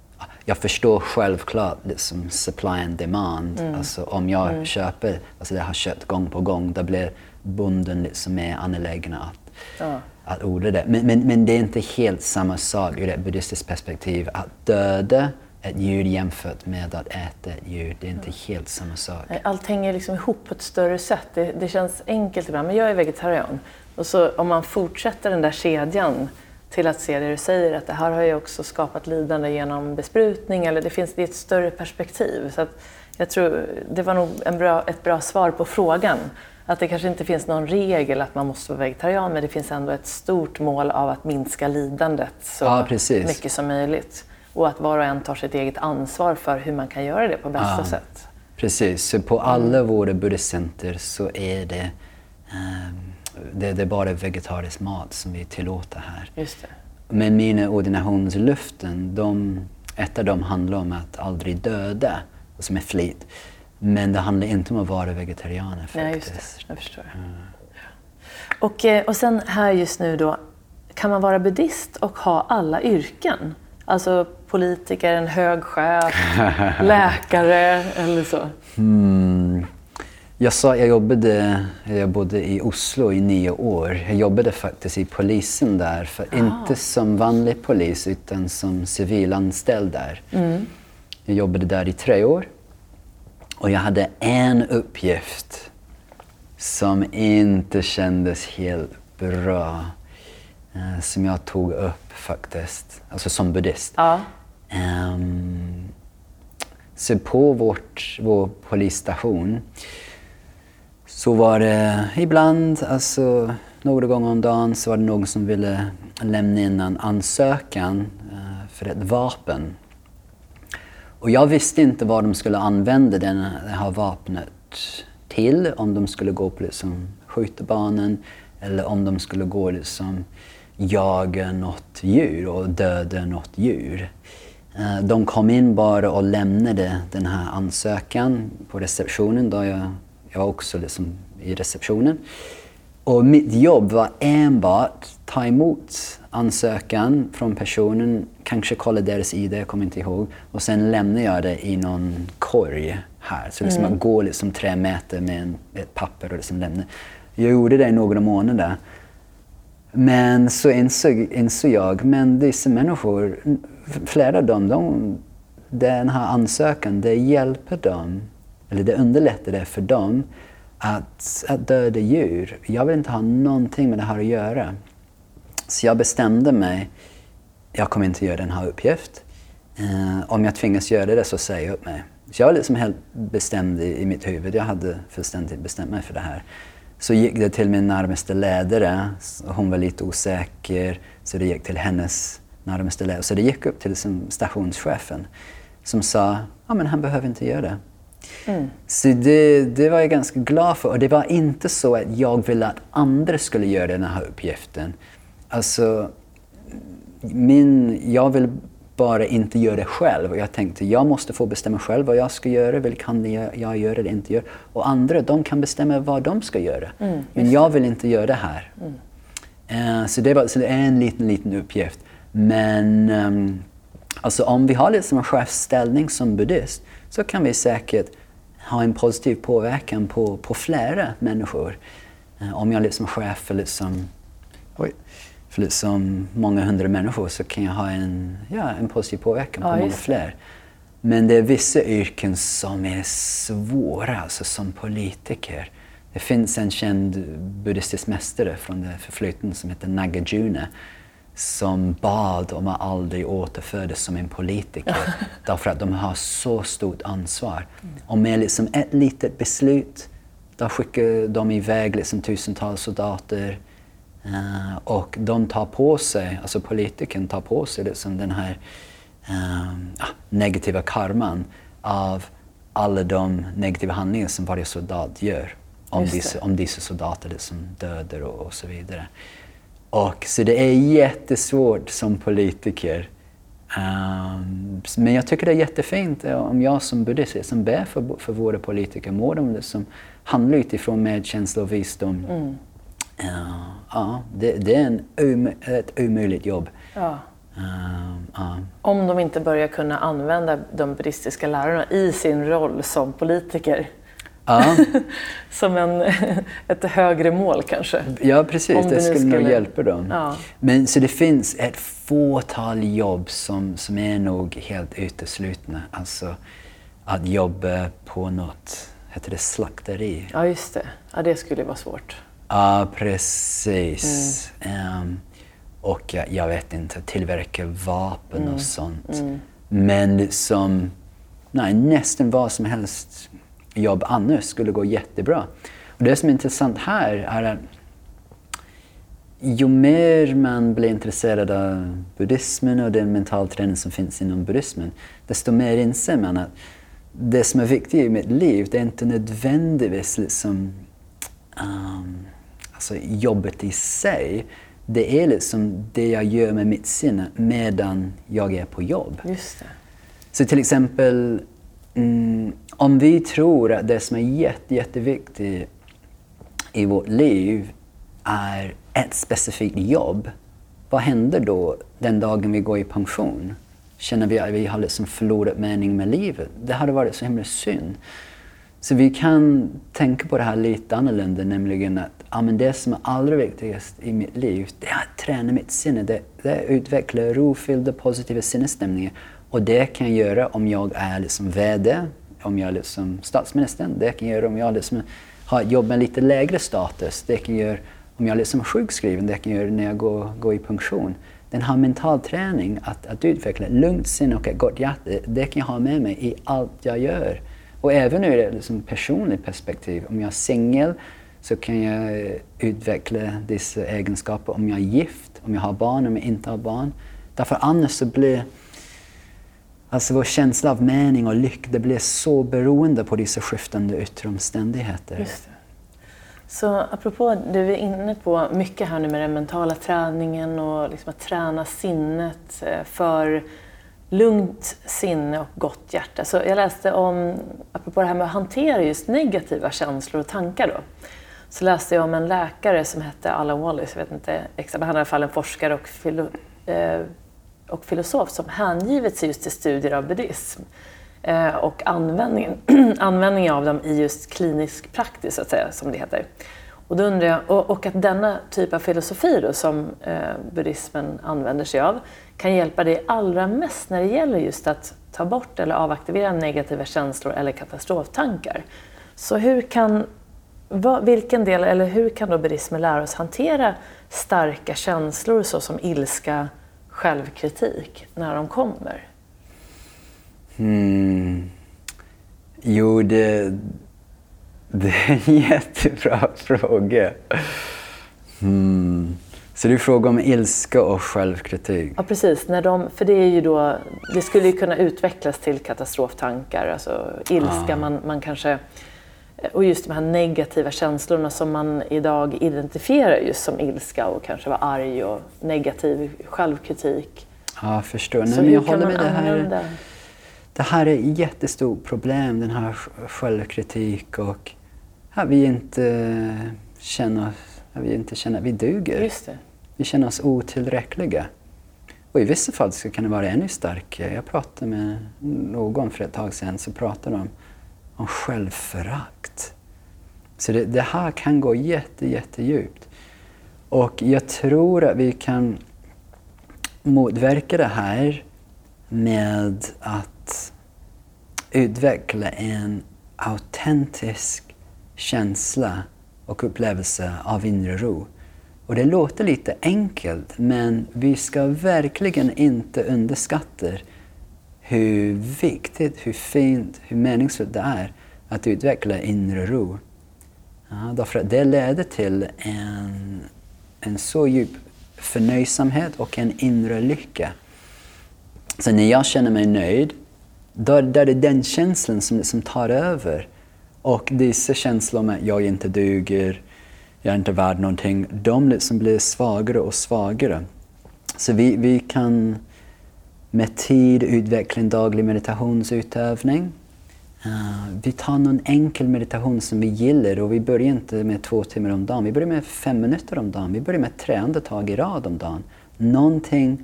Jag förstår självklart liksom supply and demand. Mm. Alltså om jag mm. köper alltså det här kött gång på gång, då blir bonden liksom mer angelägen att, ja. att odla det. Men, men, men det är inte helt samma sak ur ett buddhistiskt perspektiv. Att döda ett djur jämfört med att äta ett djur. Det är inte helt samma sak. Allt hänger liksom ihop på ett större sätt. Det, det känns enkelt ibland, men jag är vegetarian. Och så om man fortsätter den där kedjan till att se det du säger, att det här har ju också skapat lidande genom besprutning, eller det finns det ett större perspektiv. Så jag tror det var nog en bra, ett bra svar på frågan. Att det kanske inte finns någon regel att man måste vara vegetarian, men det finns ändå ett stort mål av att minska lidandet så ja, mycket som möjligt och att var och en tar sitt eget ansvar för hur man kan göra det på bästa ja. sätt. Precis, så på alla våra buddhistcenter så är det, um, det, det är bara vegetarisk mat som vi tillåter här. Just det. Men mina ordinationslöften, de, ett av dem handlar om att aldrig döda, alltså med flit. Men det handlar inte om att vara vegetarianer faktiskt. Nej, just det. Jag förstår. Mm. Och, eh, och sen här just nu då, kan man vara buddhist och ha alla yrken? Alltså politiker, en hög chef, läkare eller så? Mm. Jag sa, jag jobbade, jag bodde i Oslo i nio år. Jag jobbade faktiskt i polisen där, för ah. inte som vanlig polis utan som civilanställd där. Mm. Jag jobbade där i tre år. Och jag hade en uppgift som inte kändes helt bra. Eh, som jag tog upp faktiskt, alltså som buddhist. Ja. Um, så på vårt, vår polisstation så var det ibland, alltså några gånger om dagen, så var det någon som ville lämna in en ansökan uh, för ett vapen. Och jag visste inte vad de skulle använda den, det här vapnet till. Om de skulle gå på liksom, skjutbanan eller om de skulle gå liksom, jaga något djur och döda något djur. Eh, de kom in bara och lämnade den här ansökan på receptionen. Då jag, jag var också liksom i receptionen. Och mitt jobb var enbart ta emot ansökan från personen, kanske kolla deras ID, jag kommer inte ihåg. Och sen lämnar jag det i någon korg här. Så liksom mm. att gå liksom tre meter med en, ett papper och liksom lämna. Jag gjorde det i några månader. Men så insåg, insåg jag, men dessa människor, flera av dem, de, den här ansökan, det hjälper dem, eller det underlättar det för dem att, att döda djur. Jag vill inte ha någonting med det här att göra. Så jag bestämde mig, jag kommer inte göra den här uppgiften. Eh, om jag tvingas göra det så säger jag upp mig. Så jag var liksom helt bestämd i, i mitt huvud. Jag hade fullständigt bestämt mig för det här. Så gick det till min närmaste ledare. Hon var lite osäker, så det gick till hennes närmaste ledare. Så det gick upp till stationschefen som sa, ja men han behöver inte göra det. Mm. Så det, det var jag ganska glad för. Och det var inte så att jag ville att andra skulle göra den här uppgiften. Alltså, min, jag vill bara inte göra det själv. Och jag tänkte, jag måste få bestämma själv vad jag ska göra, vad kan jag göra eller inte göra. Och andra, de kan bestämma vad de ska göra. Mm, Men jag vill inte göra det här. Mm. Uh, så, det var, så det är en liten, liten uppgift. Men um, alltså om vi har liksom en chefsställning som buddhist så kan vi säkert ha en positiv påverkan på, på flera människor. Uh, om jag liksom är chef för liksom, oj, för liksom många hundra människor så kan jag ha en, ja, en positiv påverkan på ja, många fler. Men det är vissa yrken som är svåra, alltså som politiker. Det finns en känd buddhistisk mästare från det förflutna som heter Nagarjuna som bad om att aldrig återfödas som en politiker därför att de har så stort ansvar. Och med liksom ett litet beslut, då skickar de iväg liksom tusentals soldater Uh, och de tar på sig, alltså politikern tar på sig liksom den här uh, negativa karman av alla de negativa handlingar som varje soldat gör. Om dessa, om dessa soldater liksom dödar och, och, så vidare. Och, så det är jättesvårt som politiker. Um, men jag tycker det är jättefint om jag som buddhist som ber för, för våra politiker, må de liksom handla utifrån medkänsla och visdom. Mm ja, det, det är en, ett omöjligt jobb. Ja. Uh, uh. Om de inte börjar kunna använda de buddhistiska lärarna i sin roll som politiker. Som en, ett högre mål kanske. Ja precis, Om det skulle, skulle nog hjälpa dem. Men så det finns ett fåtal jobb som, som är nog helt uteslutna. Alltså att jobba på något, heter det slakteri? Ja just det, ja, det skulle vara svårt. Ja, precis. Mm. Um, och jag, jag, vet inte, tillverka vapen mm. och sånt. Mm. Men som nej, nästan vad som helst jobb annars skulle gå jättebra. Och det som är intressant här är att ju mer man blir intresserad av buddhismen och den mentalträning som finns inom buddhismen, desto mer inser man att det som är viktigt i mitt liv, det är inte nödvändigtvis liksom, um, alltså jobbet i sig. Det är liksom det jag gör med mitt sinne medan jag är på jobb. Just det. Så till exempel, mm, om vi tror att det som är jätte, jätteviktigt i vårt liv är ett specifikt jobb, vad händer då den dagen vi går i pension? Känner vi att vi har liksom förlorat mening med livet? Det hade varit så himla synd. Så vi kan tänka på det här lite annorlunda, nämligen att ja, men det som är allra viktigast i mitt liv, det är att träna mitt sinne. Det, det utvecklar rofyllda, positiva sinnesstämningar. Och det kan jag göra om jag är liksom VD, om jag är liksom statsminister. Det kan jag göra om jag liksom har ett jobb med lite lägre status. Det kan jag göra om jag är liksom sjukskriven. Det kan jag göra när jag går, går i pension. Den här mental träning, att, att utveckla ett lugnt sinne och ett gott hjärta, det kan jag ha med mig i allt jag gör. Och även ur ett liksom personligt perspektiv. Om jag är singel så kan jag eh, utveckla dessa egenskaper. Om jag är gift, om jag har barn, om jag inte har barn. Därför annars så blir Alltså vår känsla av mening och lycka, det blir så beroende på dessa skiftande yttre omständigheter. Så apropå, du är inne på mycket här nu med den mentala träningen och liksom att träna sinnet eh, för lugnt sinne och gott hjärta. Så jag läste om, apropå det här med att hantera just negativa känslor och tankar då, så läste jag om en läkare som hette Alan Wallace, jag vet inte exakt, han är i alla fall en forskare och, filo, eh, och filosof som hängivit sig just till studier av buddhism eh, och användningen, användningen av dem i just klinisk praktis, så att säga, som det heter. Och, då undrar jag, och, och att denna typ av filosofi då, som eh, buddhismen använder sig av kan hjälpa dig allra mest när det gäller just att ta bort eller avaktivera negativa känslor eller katastroftankar. Så hur kan, vilken del, eller hur kan då buddhismen lära oss hantera starka känslor såsom ilska, självkritik när de kommer? Hmm. Jo, det, det är en jättebra fråga. Hmm. Så du frågar om ilska och självkritik? Ja, precis. När de, för det, är ju då, det skulle ju kunna utvecklas till katastroftankar. Alltså ilska, ah. man, man kanske... Och just de här negativa känslorna som man idag identifierar just som ilska och kanske vara arg och negativ självkritik. Ja, jag förstår. Nej, men jag håller med det här. Det här är ett jättestort problem, den här självkritik och att vi inte känner, att vi inte känner vi duger. Vi känner oss otillräckliga. Och i vissa fall så kan det vara ännu starkare. Jag pratade med någon för ett tag sedan som pratade om, om självförakt. Så det, det här kan gå jätte, jättedjupt. Och jag tror att vi kan motverka det här med att utveckla en autentisk känsla och upplevelse av inre ro. Och det låter lite enkelt, men vi ska verkligen inte underskatta hur viktigt, hur fint, hur meningsfullt det är att utveckla inre ro. Ja, därför att det leder till en, en så djup förnöjsamhet och en inre lycka. Så när jag känner mig nöjd, då, då är det den känslan som, som tar över. Och dessa känslor med att jag inte duger, jag är inte värd någonting, de liksom blir svagare och svagare. Så vi, vi kan med tid utveckla en daglig meditationsutövning. Uh, vi tar någon enkel meditation som vi gillar och vi börjar inte med två timmar om dagen. Vi börjar med fem minuter om dagen. Vi börjar med tre andetag i rad om dagen. Någonting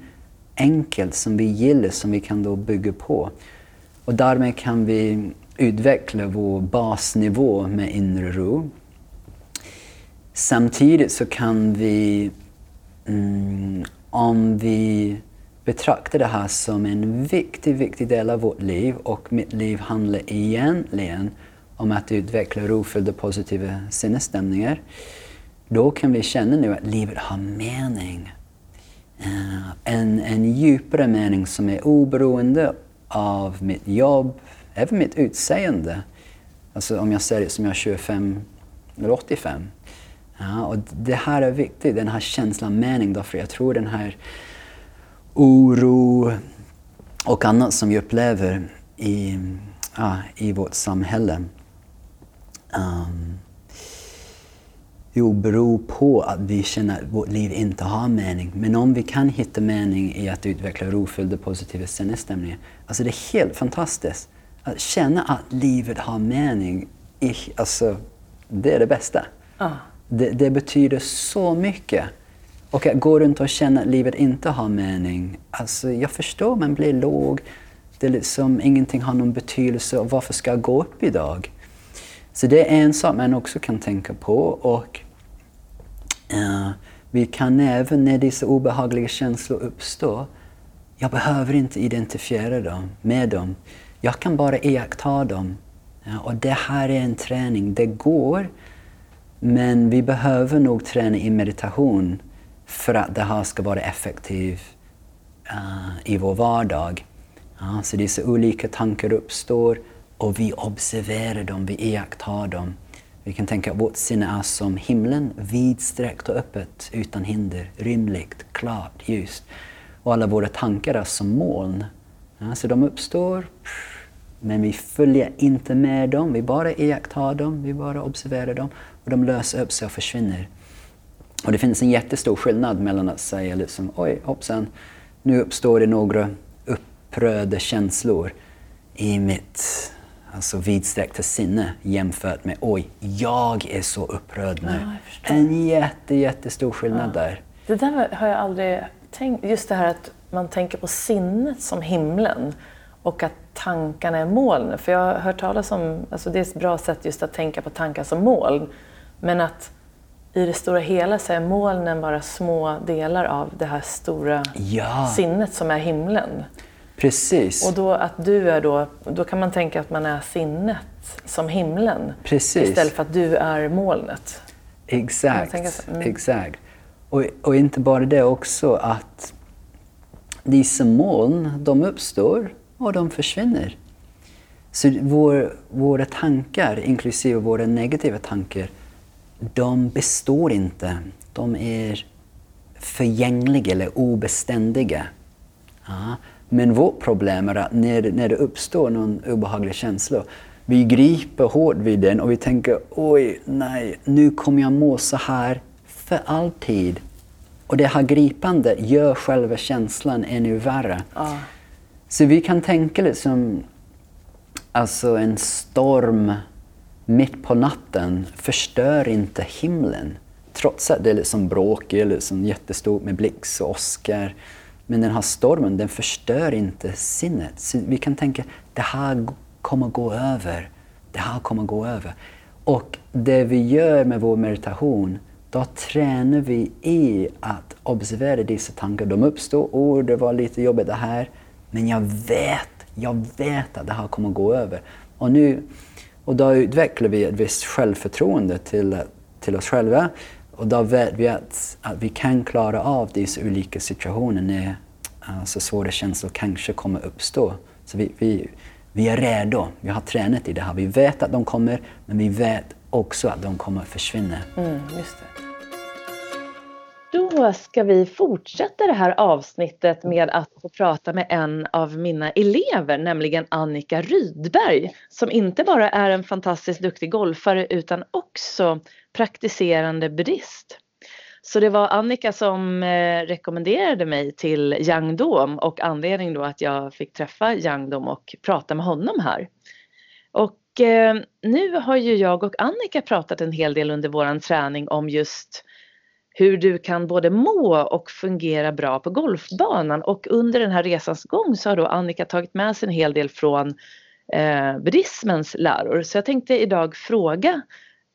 enkelt som vi gillar som vi kan då bygga på. Och därmed kan vi utveckla vår basnivå med inre ro. Samtidigt så kan vi, mm, om vi betraktar det här som en viktig, viktig del av vårt liv och mitt liv handlar egentligen om att utveckla rofyllda positiva sinnesstämningar. Då kan vi känna nu att livet har mening. Eh, en, en djupare mening som är oberoende av mitt jobb, även mitt utseende. Alltså om jag ser det som jag är 25 eller 85. Ja, och det här är viktigt, den här känslan av mening. Därför jag tror den här oro och annat som vi upplever i, ja, i vårt samhälle. Um, jo, beror på att vi känner att vårt liv inte har mening. Men om vi kan hitta mening i att utveckla rofyllda positiva sinnesstämningar, alltså det är helt fantastiskt. Att känna att livet har mening, alltså, det är det bästa. Ah. Det, det, betyder så mycket. Och att gå runt och känna att livet inte har mening, alltså jag förstår, man blir låg. Det är liksom, ingenting har någon betydelse och varför ska jag gå upp idag? Så det är en sak man också kan tänka på. Och uh, Vi kan även när dessa obehagliga känslor uppstår, jag behöver inte identifiera dem med dem. Jag kan bara iaktta dem. Ja, och det här är en träning. Det går, men vi behöver nog träna i meditation för att det här ska vara effektivt uh, i vår vardag. Ja, så dessa olika tankar uppstår och vi observerar dem, vi iakttar dem. Vi kan tänka att vårt sinne är som himlen, vidsträckt och öppet, utan hinder, rymligt, klart, ljust. Och alla våra tankar är som moln. Ja, så de uppstår, men vi följer inte med dem, vi bara iakttar dem, vi bara observerar dem och de löser upp sig och försvinner. Och det finns en jättestor skillnad mellan att säga liksom, oj hoppsan, nu uppstår det några upprörda känslor i mitt alltså vidsträckta sinne jämfört med oj, jag är så upprörd nu. Ja, en jätte, jättestor skillnad ja. där. Det där har jag aldrig tänkt, just det här att man tänker på sinnet som himlen och att tankarna är moln. För jag har hört talas om, alltså det är ett bra sätt just att tänka på tankar som moln, men att i det stora hela så är molnen bara små delar av det här stora ja. sinnet som är himlen. Precis. Och då att du är då, då kan man tänka att man är sinnet som himlen Precis. istället för att du är molnet. Exakt. Mm. Exakt. Och, och inte bara det också att dessa moln, de uppstår och de försvinner. Så vår, våra tankar, inklusive våra negativa tankar, de består inte. De är förgängliga eller obeständiga. Ja. Men vårt problem är att när, när det uppstår någon obehaglig känsla, vi griper hårt vid den och vi tänker oj, nej, nu kommer jag må så här för alltid. Och det här gripande gör själva känslan ännu värre. Ah. Så vi kan tänka liksom, alltså en storm mitt på natten förstör inte himlen. Trots att det är liksom bråkigt, liksom jättestort med blixt och åskar. Men den här stormen, den förstör inte sinnet. Så vi kan tänka, det här kommer gå över. Det här kommer gå över. Och det vi gör med vår meditation, då tränar vi i att observera dessa tankar. De uppstår, oh, det var lite jobbigt det här. Men jag vet, jag vet att det här kommer gå över. Och, nu, och då utvecklar vi ett visst självförtroende till, till oss själva. Och då vet vi att, att vi kan klara av dessa olika situationer när alltså svåra känslor kanske kommer uppstå. Så vi, vi, vi är redo, vi har tränat i det här. Vi vet att de kommer, men vi vet också att de kommer försvinna. Mm, just det. Då ska vi fortsätta det här avsnittet med att få prata med en av mina elever, nämligen Annika Rydberg, som inte bara är en fantastiskt duktig golfare utan också praktiserande buddhist. Så det var Annika som eh, rekommenderade mig till Yang Dom och anledningen då att jag fick träffa Yang Dom och prata med honom här. Och eh, nu har ju jag och Annika pratat en hel del under våran träning om just hur du kan både må och fungera bra på golfbanan och under den här resans gång så har då Annika tagit med sig en hel del från eh, buddhismens läror. Så jag tänkte idag fråga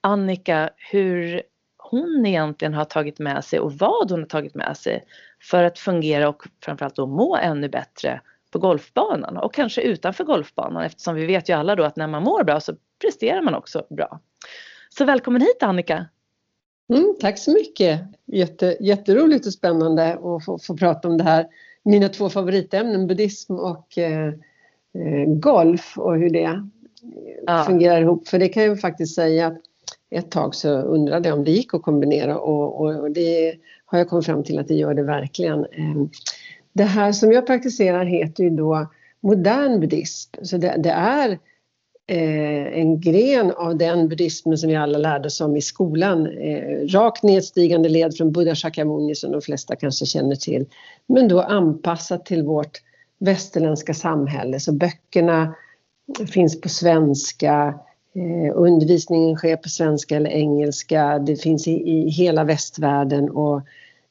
Annika hur hon egentligen har tagit med sig och vad hon har tagit med sig för att fungera och framförallt då må ännu bättre på golfbanan och kanske utanför golfbanan eftersom vi vet ju alla då att när man mår bra så presterar man också bra. Så välkommen hit Annika! Mm, tack så mycket! Jätte, jätteroligt och spännande att få, få prata om det här. Mina två favoritämnen, buddhism och eh, eh golf och hur det ja. fungerar ihop. För det kan jag faktiskt säga att ett tag så undrade jag om det gick att kombinera och, och, det har jag kommit fram till att det gör det verkligen. Ehm, det här som jag praktiserar heter ju då modern buddhism, så det, det är Eh, en gren av den buddhismen som vi alla lärde oss om i skolan. Eh, rakt nedstigande led från Buddha Shakyamuni som de flesta kanske känner till. Men då anpassat till vårt västerländska samhälle. Så böckerna finns på svenska, eh, undervisningen sker på svenska eller engelska. Det finns i, i hela västvärlden och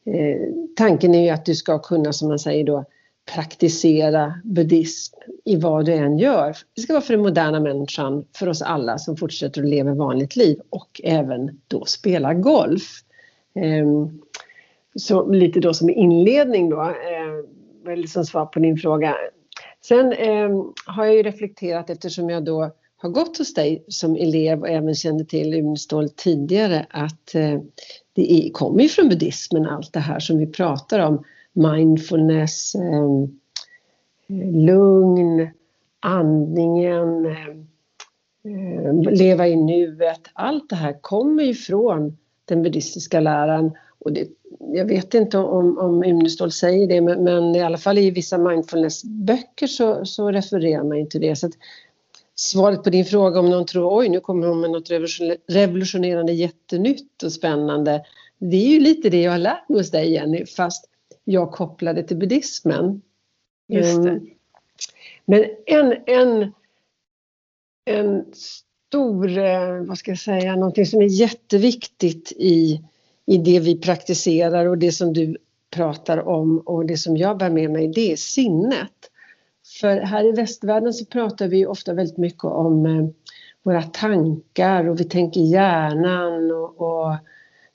eh, tanken är ju att du ska kunna, som man säger då, praktisera buddhism i vad du än gör. Det ska vara för den moderna människan, för oss alla som fortsätter att leva vanligt liv och även då spela golf. Ehm, så lite då som inledning då, eh, eller som svar på din fråga. Sen ehm, har jag ju reflekterat eftersom jag då har gått hos dig som elev och även kände till Unestål tidigare att eh, det kommer ju från buddhismen allt det här som vi pratar om mindfulness, eh, lugn, andningen, ehm, eh, leva i nuet. Allt det här kommer ju från den buddhistiska läran. Och det, jag vet inte om, om Unestål säger det, men, men, i alla fall i vissa mindfulnessböcker så, så refererar man inte det. Så att, svaret på din fråga om någon tror oj nu kommer hon med något revolutionerande jättenytt och spännande. Det är ju lite det jag har lärt mig hos dig Jenny, fast jag kopplade till buddhismen. Just det. Mm. Men en, en, en stor, eh, vad ska jag säga, någonting som är jätteviktigt i, i det vi praktiserar och det som du pratar om och det som jag bär med mig, det är sinnet. För här i västvärlden så pratar vi ofta väldigt mycket om eh, våra tankar och vi tänker hjärnan och, och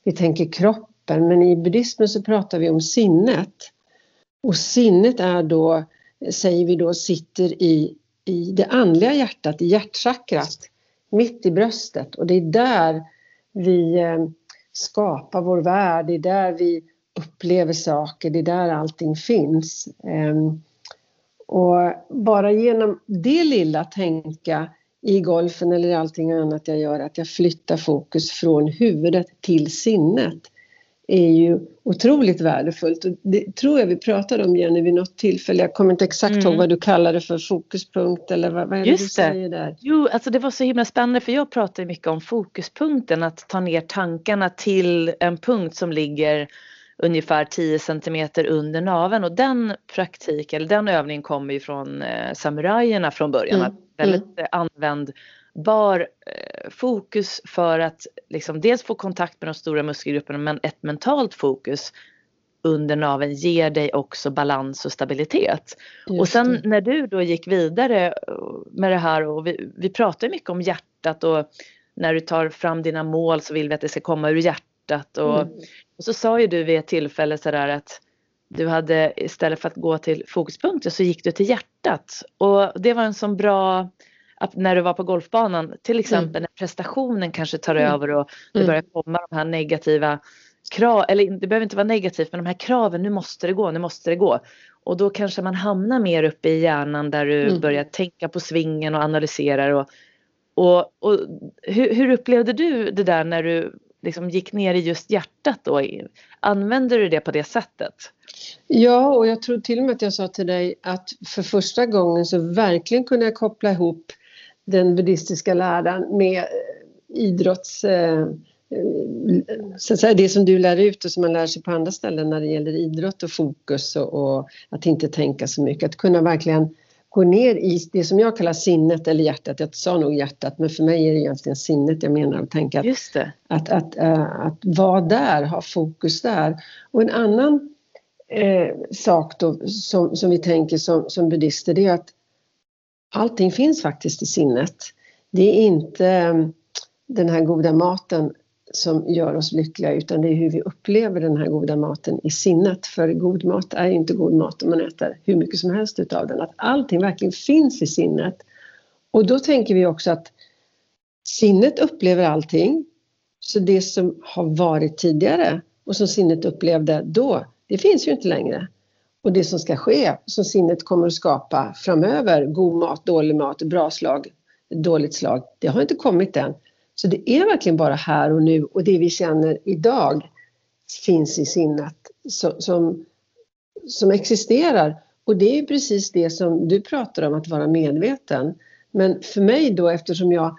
vi tänker kropp kroppen. Men i buddhismen så pratar vi om sinnet. Och sinnet är då, säger vi då, sitter i, i det andliga hjärtat, i hjärtchakrat, mitt i bröstet. Och det är där vi eh, skapar vår värld, det är där vi upplever saker, det är där allting finns. Ehm, och bara genom det lilla tänka i golfen eller allting annat jag gör, att jag flyttar fokus från huvudet till sinnet är ju otroligt värdefullt. Och det tror jag vi pratade om Jenny vid något tillfälle. Jag kommer inte exakt mm. ihåg vad du kallade för fokuspunkt eller vad, vad är det Just du säger där? Jo, alltså det var så himla spännande för jag pratar mycket om fokuspunkten, att ta ner tankarna till en punkt som ligger ungefär 10 centimeter under naven och den praktiken, eller den övningen kommer ju från eh, samurajerna från början. Mm. Väldigt mm. använd bar eh, fokus för att liksom dels få kontakt med de stora muskelgrupperna men ett mentalt fokus under naveln ger dig också balans och stabilitet. Och sen när du då gick vidare med det här och vi, vi pratar mycket om hjärtat och när du tar fram dina mål så vill vi att det ska komma ur hjärtat och, mm. och så sa ju du vid ett tillfälle sådär att du hade istället för att gå till fokuspunkter så gick du till hjärtat och det var en sån bra att när du var på golfbanan, till exempel mm. när prestationen kanske tar mm. över och det mm. börjar komma de här negativa krav, eller det behöver inte vara negativt, men de här kraven, nu måste det gå, nu måste det gå. Och då kanske man hamnar mer uppe i hjärnan där du mm. börjar tänka på svingen och analyserar. Och, och, och hur, hur, upplevde du det där när du liksom gick ner i just hjärtat då? Använder du det på det sättet? Ja, och jag tror till och med att jag sa till dig att för första gången så verkligen kunde jag koppla ihop den buddhistiska läran med eh, idrotts... Eh, så att säga, det som du lär ut och som man lär sig på andra ställen när det gäller idrott och fokus och, och att inte tänka så mycket. Att kunna verkligen gå ner i det som jag kallar sinnet eller hjärtat. Jag sa nog hjärtat men för mig är det egentligen sinnet jag menar att tänka att, Just det. att, att, att, att vara där, ha fokus där. Och en annan eh, sak då som, som vi tänker som, som buddhister det är att allting finns faktiskt i sinnet. Det är inte ehm, den här goda maten som gör oss lyckliga utan det är hur vi upplever den här goda maten i sinnet. För god mat är inte god mat om man äter hur mycket som helst utav den. Att allting verkligen finns i sinnet. Och då tänker vi också att sinnet upplever allting. Så det som har varit tidigare och som sinnet upplevde då, det finns ju inte längre. Och det som ska ske, som sinnet kommer att skapa framöver, god mat, dålig mat, bra slag, dåligt slag, det har inte kommit än. Så det är verkligen bara här och nu och det vi känner idag finns i sinnet som, som, som existerar. Och det är precis det som du pratar om, att vara medveten. Men för mig då eftersom jag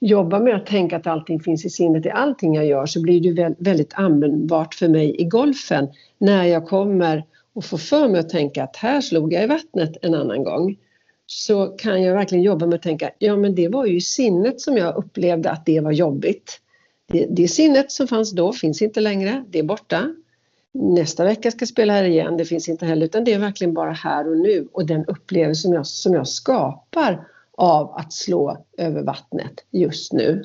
jobbar med att tänka att allting finns i sinnet i allting jag gör så blir det väldigt användbart för mig i golfen när jag kommer och får för mig att tänka att här slog jag i vattnet en annan gång så kan jag verkligen jobba med att tänka, ja men det var ju i sinnet som jag upplevde att det var jobbigt. Det, det sinnet som fanns då finns inte längre, det är borta. Nästa vecka ska jag spela här igen, det finns inte heller, utan det är verkligen bara här och nu och den upplevelse som jag, som jag skapar av att slå över vattnet just nu.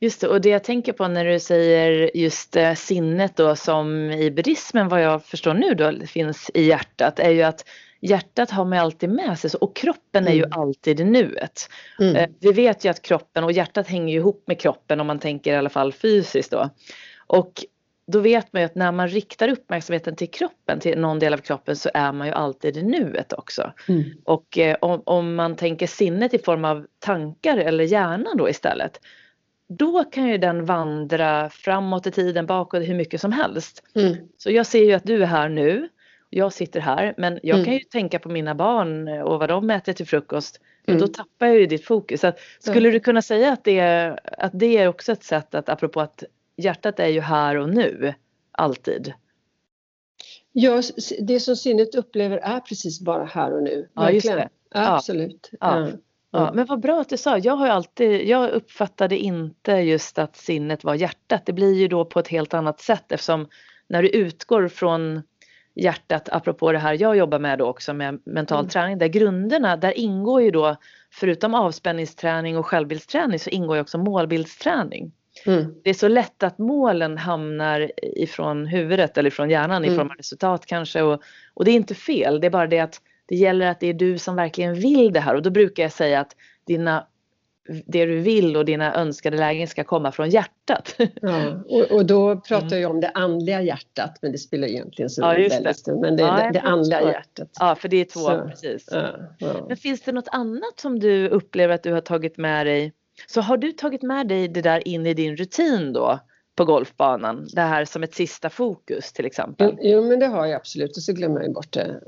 Just det, och det jag tänker på när du säger just eh, sinnet då som i buddhismen vad jag förstår nu då finns i hjärtat är ju att hjärtat har man alltid med sig och kroppen är ju mm. alltid i nuet. Mm. Eh, vi vet ju att kroppen och hjärtat hänger ihop med kroppen om man tänker i alla fall fysiskt då. Och då vet man ju att när man riktar uppmärksamheten till kroppen, till någon del av kroppen så är man ju alltid i nuet också. Mm. Och eh, om, om, man tänker sinnet i form av tankar eller hjärnan då istället. Då kan ju den vandra framåt i tiden, bakåt, hur mycket som helst. Mm. Så jag ser ju att du är här nu jag sitter här men jag mm. kan ju tänka på mina barn och vad de äter till frukost. Och mm. då tappar jag ju ditt fokus. Så skulle du kunna säga att det, är, att det är också ett sätt att, apropå att hjärtat är ju här och nu, alltid? Ja, det som sinnet upplever är precis bara här och nu. Ja, just det. Absolut. Ja. Ja. Ja, men vad bra att du sa. Jag har alltid, jag uppfattade inte just att sinnet var hjärtat. Det blir ju då på ett helt annat sätt eftersom när du utgår från hjärtat, apropå det här jag jobbar med då också med mental mm. träning, där grunderna, där ingår ju då förutom avspänningsträning och självbildsträning så ingår ju också målbildsträning. Mm. Det är så lätt att målen hamnar ifrån huvudet eller från hjärnan mm. i form av resultat kanske och, och det är inte fel, det är bara det att det gäller att det är du som verkligen vill det här och då brukar jag säga att dina det du vill och dina önskade lägen ska komma från hjärtat. Ja, och, och då pratar mm. jag om det andliga hjärtat men det spelar egentligen så ja, väldigt stor Men det är ja, det, det andliga hjärtat. Ja, för det är två, så, precis. Ja, ja. Men finns det något annat som du upplever att du har tagit med dig? Så har du tagit med dig det där in i din rutin då? på golfbanan? Det här som ett sista fokus till exempel? Jo, jo men det har jag absolut och så glömmer jag bort det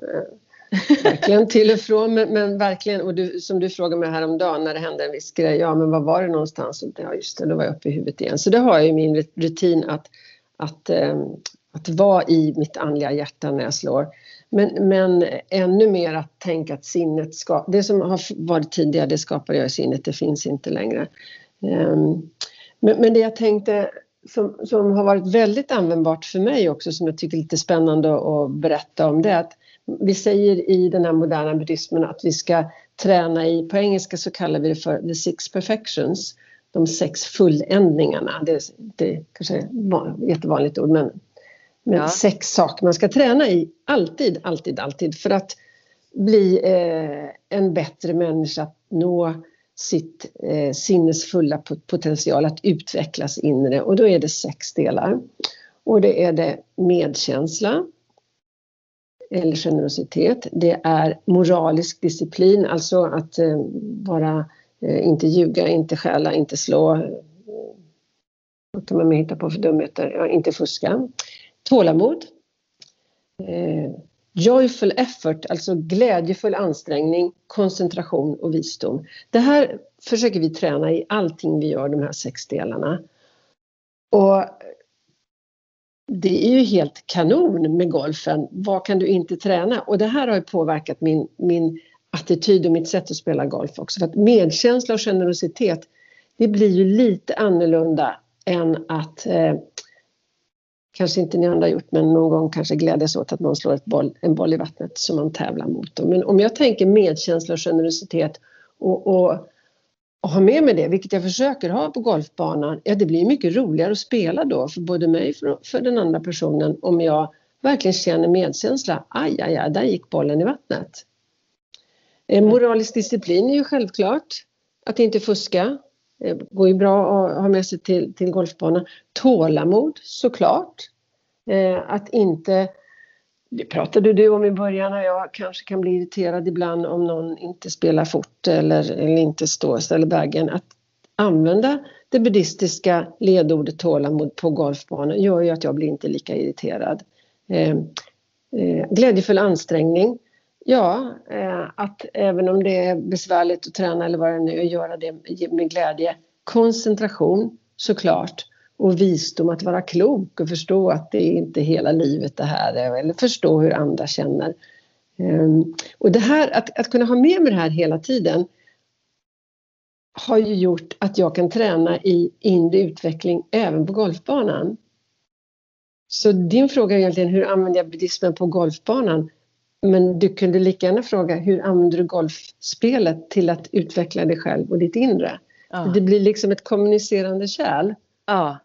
verkligen till och från, men, men, verkligen, och du, som du frågade mig häromdagen när det hände en viss grej, ja men var var det någonstans? Ja just det, då var jag uppe i huvudet igen. Så det har jag i min rutin att, att, eh, att vara i mitt andliga hjärta när jag slår. Men, men ännu mer att tänka att sinnet ska, det som har varit tidigare det skapade jag i sinnet, det finns inte längre. Ehm, men, men, det jag tänkte som, som har varit väldigt användbart för mig också som jag tycker är lite spännande att berätta om det är att vi säger i den här moderna buddhismen att vi ska träna i, på engelska så kallar vi det för the six perfections, de sex fulländningarna. Det, det kanske är ett jättevanligt ord men, men ja. sex saker man ska träna i, alltid, alltid, alltid för att bli eh, en bättre människa, att nå sitt eh, sinnesfulla potential, att utvecklas inre och då är det sex delar. Och det är det medkänsla, eller generositet. Det är moralisk disciplin, alltså att eh, vara, eh, inte ljuga, inte stjäla, inte slå. Vad kan man mer hitta på för dumheter? Ja, inte fuska. Tålamod. Eh, joyful effort, alltså glädjefull ansträngning, koncentration och visdom. Det här försöker vi träna i allting vi gör, de här sex delarna. Och det är ju helt kanon med golfen. Vad kan du inte träna? Och det här har ju påverkat min, min attityd och mitt sätt att spela golf också. För att medkänsla och generositet, det blir ju lite annorlunda än att eh, kanske inte ni andra har gjort, men någon gång kanske glädjas åt att någon slår ett boll, en boll i vattnet som man tävlar mot. Men om jag tänker medkänsla och generositet och, och och ha med mig det, vilket jag försöker ha på golfbanan, ja det blir mycket roligare att spela då för både mig och för den andra personen om jag verkligen känner medkänsla. Aj, aj, aj, där gick bollen i vattnet. Eh, moralisk disciplin är ju självklart. Att inte fuska. Det går ju bra att ha med sig till, till golfbanan. Tålamod såklart. Eh, att inte det pratade du om i början och jag kanske kan bli irriterad ibland om någon inte spelar fort eller, eller inte står och ställer bagen. Att använda det buddhistiska ledordet tålamod på golfbanan gör ju att jag blir inte lika irriterad. Eh, eh, glädjefull ansträngning. Ja, eh, att även om det är besvärligt att träna eller vad det nu är, göra det med glädje. Koncentration såklart och visdom att vara klok och förstå att det är inte hela livet det här är eller förstå hur andra känner. Ehm, och det här, att, att kunna ha med mig det här hela tiden har ju gjort att jag kan träna i inre utveckling även på golfbanan. Så din fråga är egentligen hur använder jag buddhismen på golfbanan? Men du kunde lika gärna fråga hur använder du golfspelet till att utveckla dig själv och ditt inre? Ja. Det blir liksom ett kommunicerande kärl. Ja.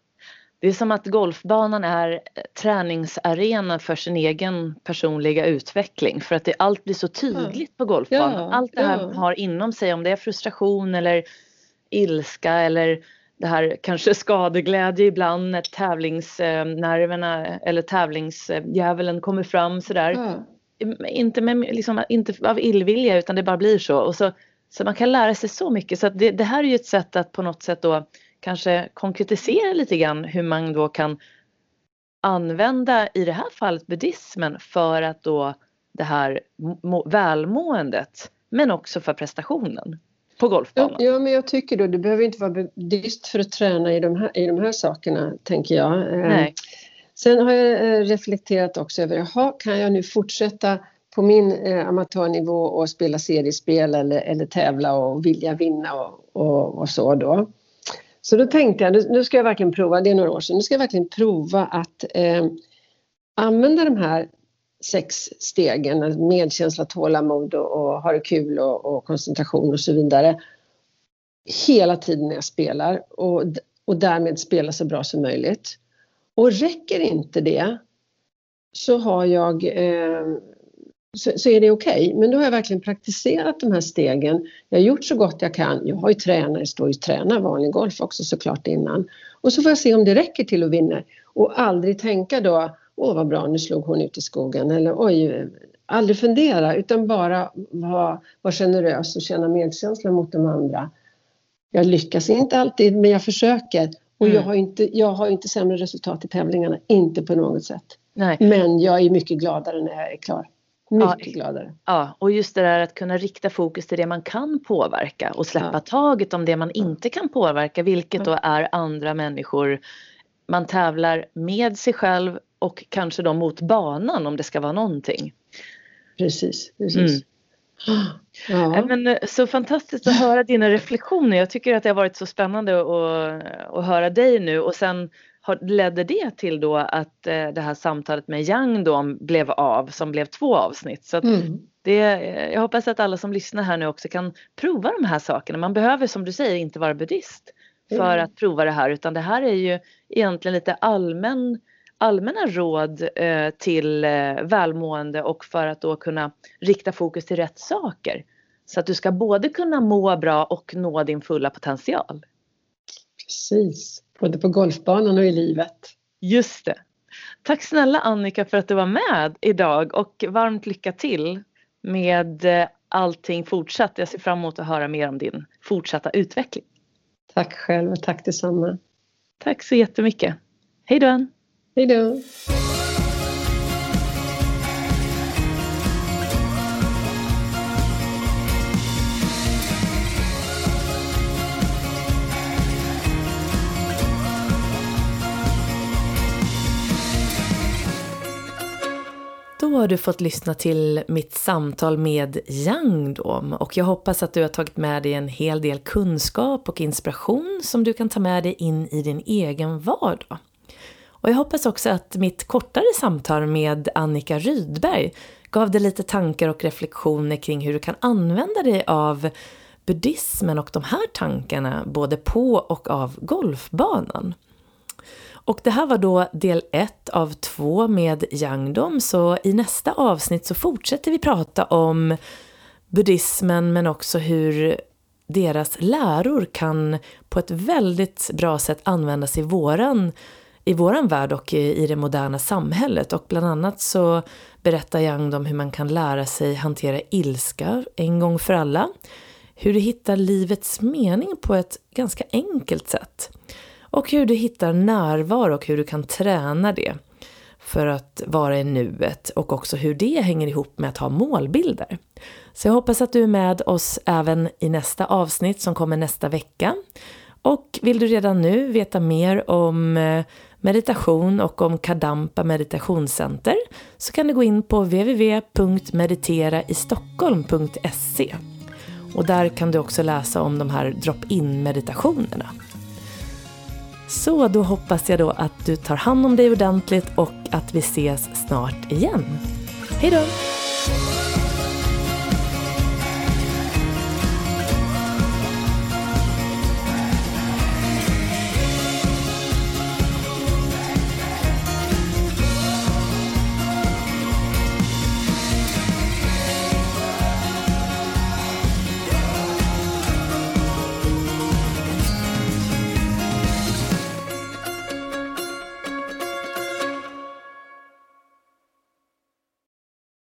Det är som att golfbanan är träningsarena för sin egen personliga utveckling för att det, allt blir så tydligt på golfbanan. Ja, allt det här ja. har inom sig, om det är frustration eller ilska eller det här kanske skadeglädje ibland när tävlingsnerverna eller tävlingsdjävulen kommer fram sådär. Ja. Inte, med, liksom, inte av illvilja utan det bara blir så. Och så, så man kan lära sig så mycket. Så det, det, här är ju ett sätt att på något sätt då kanske konkretisera lite grann hur man då kan använda i det här fallet buddhismen för att då det här välmåendet men också för prestationen på golfbanan. Ja, men jag tycker då, du behöver inte vara buddhist för att träna i de här, i de här sakerna, tänker jag. Eh, Nej. Sen har jag eh, reflekterat också över, jaha, kan jag nu fortsätta på min eh, amatörnivå och spela seriespel eller, eller tävla och vilja vinna och, och, och, så då. Så då tänkte jag, nu, ska jag verkligen prova, det är några år sedan, nu ska jag verkligen prova att eh, använda de här sex stegen, alltså medkänsla, tålamod och, och ha det kul och, och, koncentration och så vidare. Hela tiden när jag spelar och, och därmed spela så bra som möjligt. Och räcker inte det så har jag eh, så, så, är det okej. Okay. Men då har jag verkligen praktiserat de här stegen. Jag har gjort så gott jag kan. Jag har ju tränat, jag står ju tränar vanlig golf också såklart innan. Och så får jag se om det räcker till att vinna. Och aldrig tänka då åh vad bra, nu slog hon ut i skogen. Eller oj, aldrig fundera utan bara vara var generös och känna medkänsla mot de andra. Jag lyckas inte alltid men jag försöker. Och mm. jag, har inte, jag har inte sämre resultat i tävlingarna, inte på något sätt. Nej. Men jag är mycket gladare när jag är klar. Mycket ja, gladare. Ja, och just det där att kunna rikta fokus till det man kan påverka och släppa ja. taget om det man inte kan påverka, vilket då är andra människor. Man tävlar med sig själv och kanske då mot banan om det ska vara någonting. Precis, precis. Mm. Ja. Men, eh, så fantastiskt att höra dina reflektioner. Jag tycker att det har varit så spännande att, att höra dig nu och sen ledde det till då att eh, det här samtalet med Yang då blev av som blev två avsnitt. Så mm. det, jag hoppas att alla som lyssnar här nu också kan prova de här sakerna. Man behöver som du säger inte vara buddhist för mm. att prova det här utan det här är ju egentligen lite allmän allmänna råd eh, till eh, välmående och för att då kunna rikta fokus till rätt saker. Så att du ska både kunna må bra och nå din fulla potential. Precis, både på golfbanan och i livet. Just det. Tack snälla Annika för att du var med idag och varmt lycka till med eh, allting fortsatt. Jag ser fram emot att höra mer om din fortsatta utveckling. Tack själv och tack detsamma. Tack så jättemycket. Hej då! Hej då! Har du fått lyssna till mitt samtal med Yang då, och jag hoppas att du har tagit med dig en hel del kunskap och inspiration som du kan ta med dig in i din egen vardag. Och jag hoppas också att mitt kortare samtal med Annika Rydberg gav dig lite tankar och reflektioner kring hur du kan använda dig av buddhismen och de här tankarna både på och av golfbanan. Och det här var då del ett av två med Yangdom, så i nästa avsnitt så fortsätter vi prata om buddhismen men också hur deras läror kan på ett väldigt bra sätt användas i våran i våran värld och i det moderna samhället. Och bland annat så berättar yangdom hur man kan lära sig hantera ilska en gång för alla. Hur du hittar livets mening på ett ganska enkelt sätt. Och hur du hittar närvaro och hur du kan träna det. för att vara i nuet och också hur det hänger ihop med att ha målbilder. Så jag hoppas att du är med oss även i nästa avsnitt som kommer nästa vecka. Och vill du redan nu veta mer om eh, meditation och om Kadampa meditationscenter så kan du gå in på www.mediteraistockholm.se och där kan du också läsa om de här drop-in meditationerna. Så då hoppas jag då att du tar hand om dig ordentligt och att vi ses snart igen. Hej då!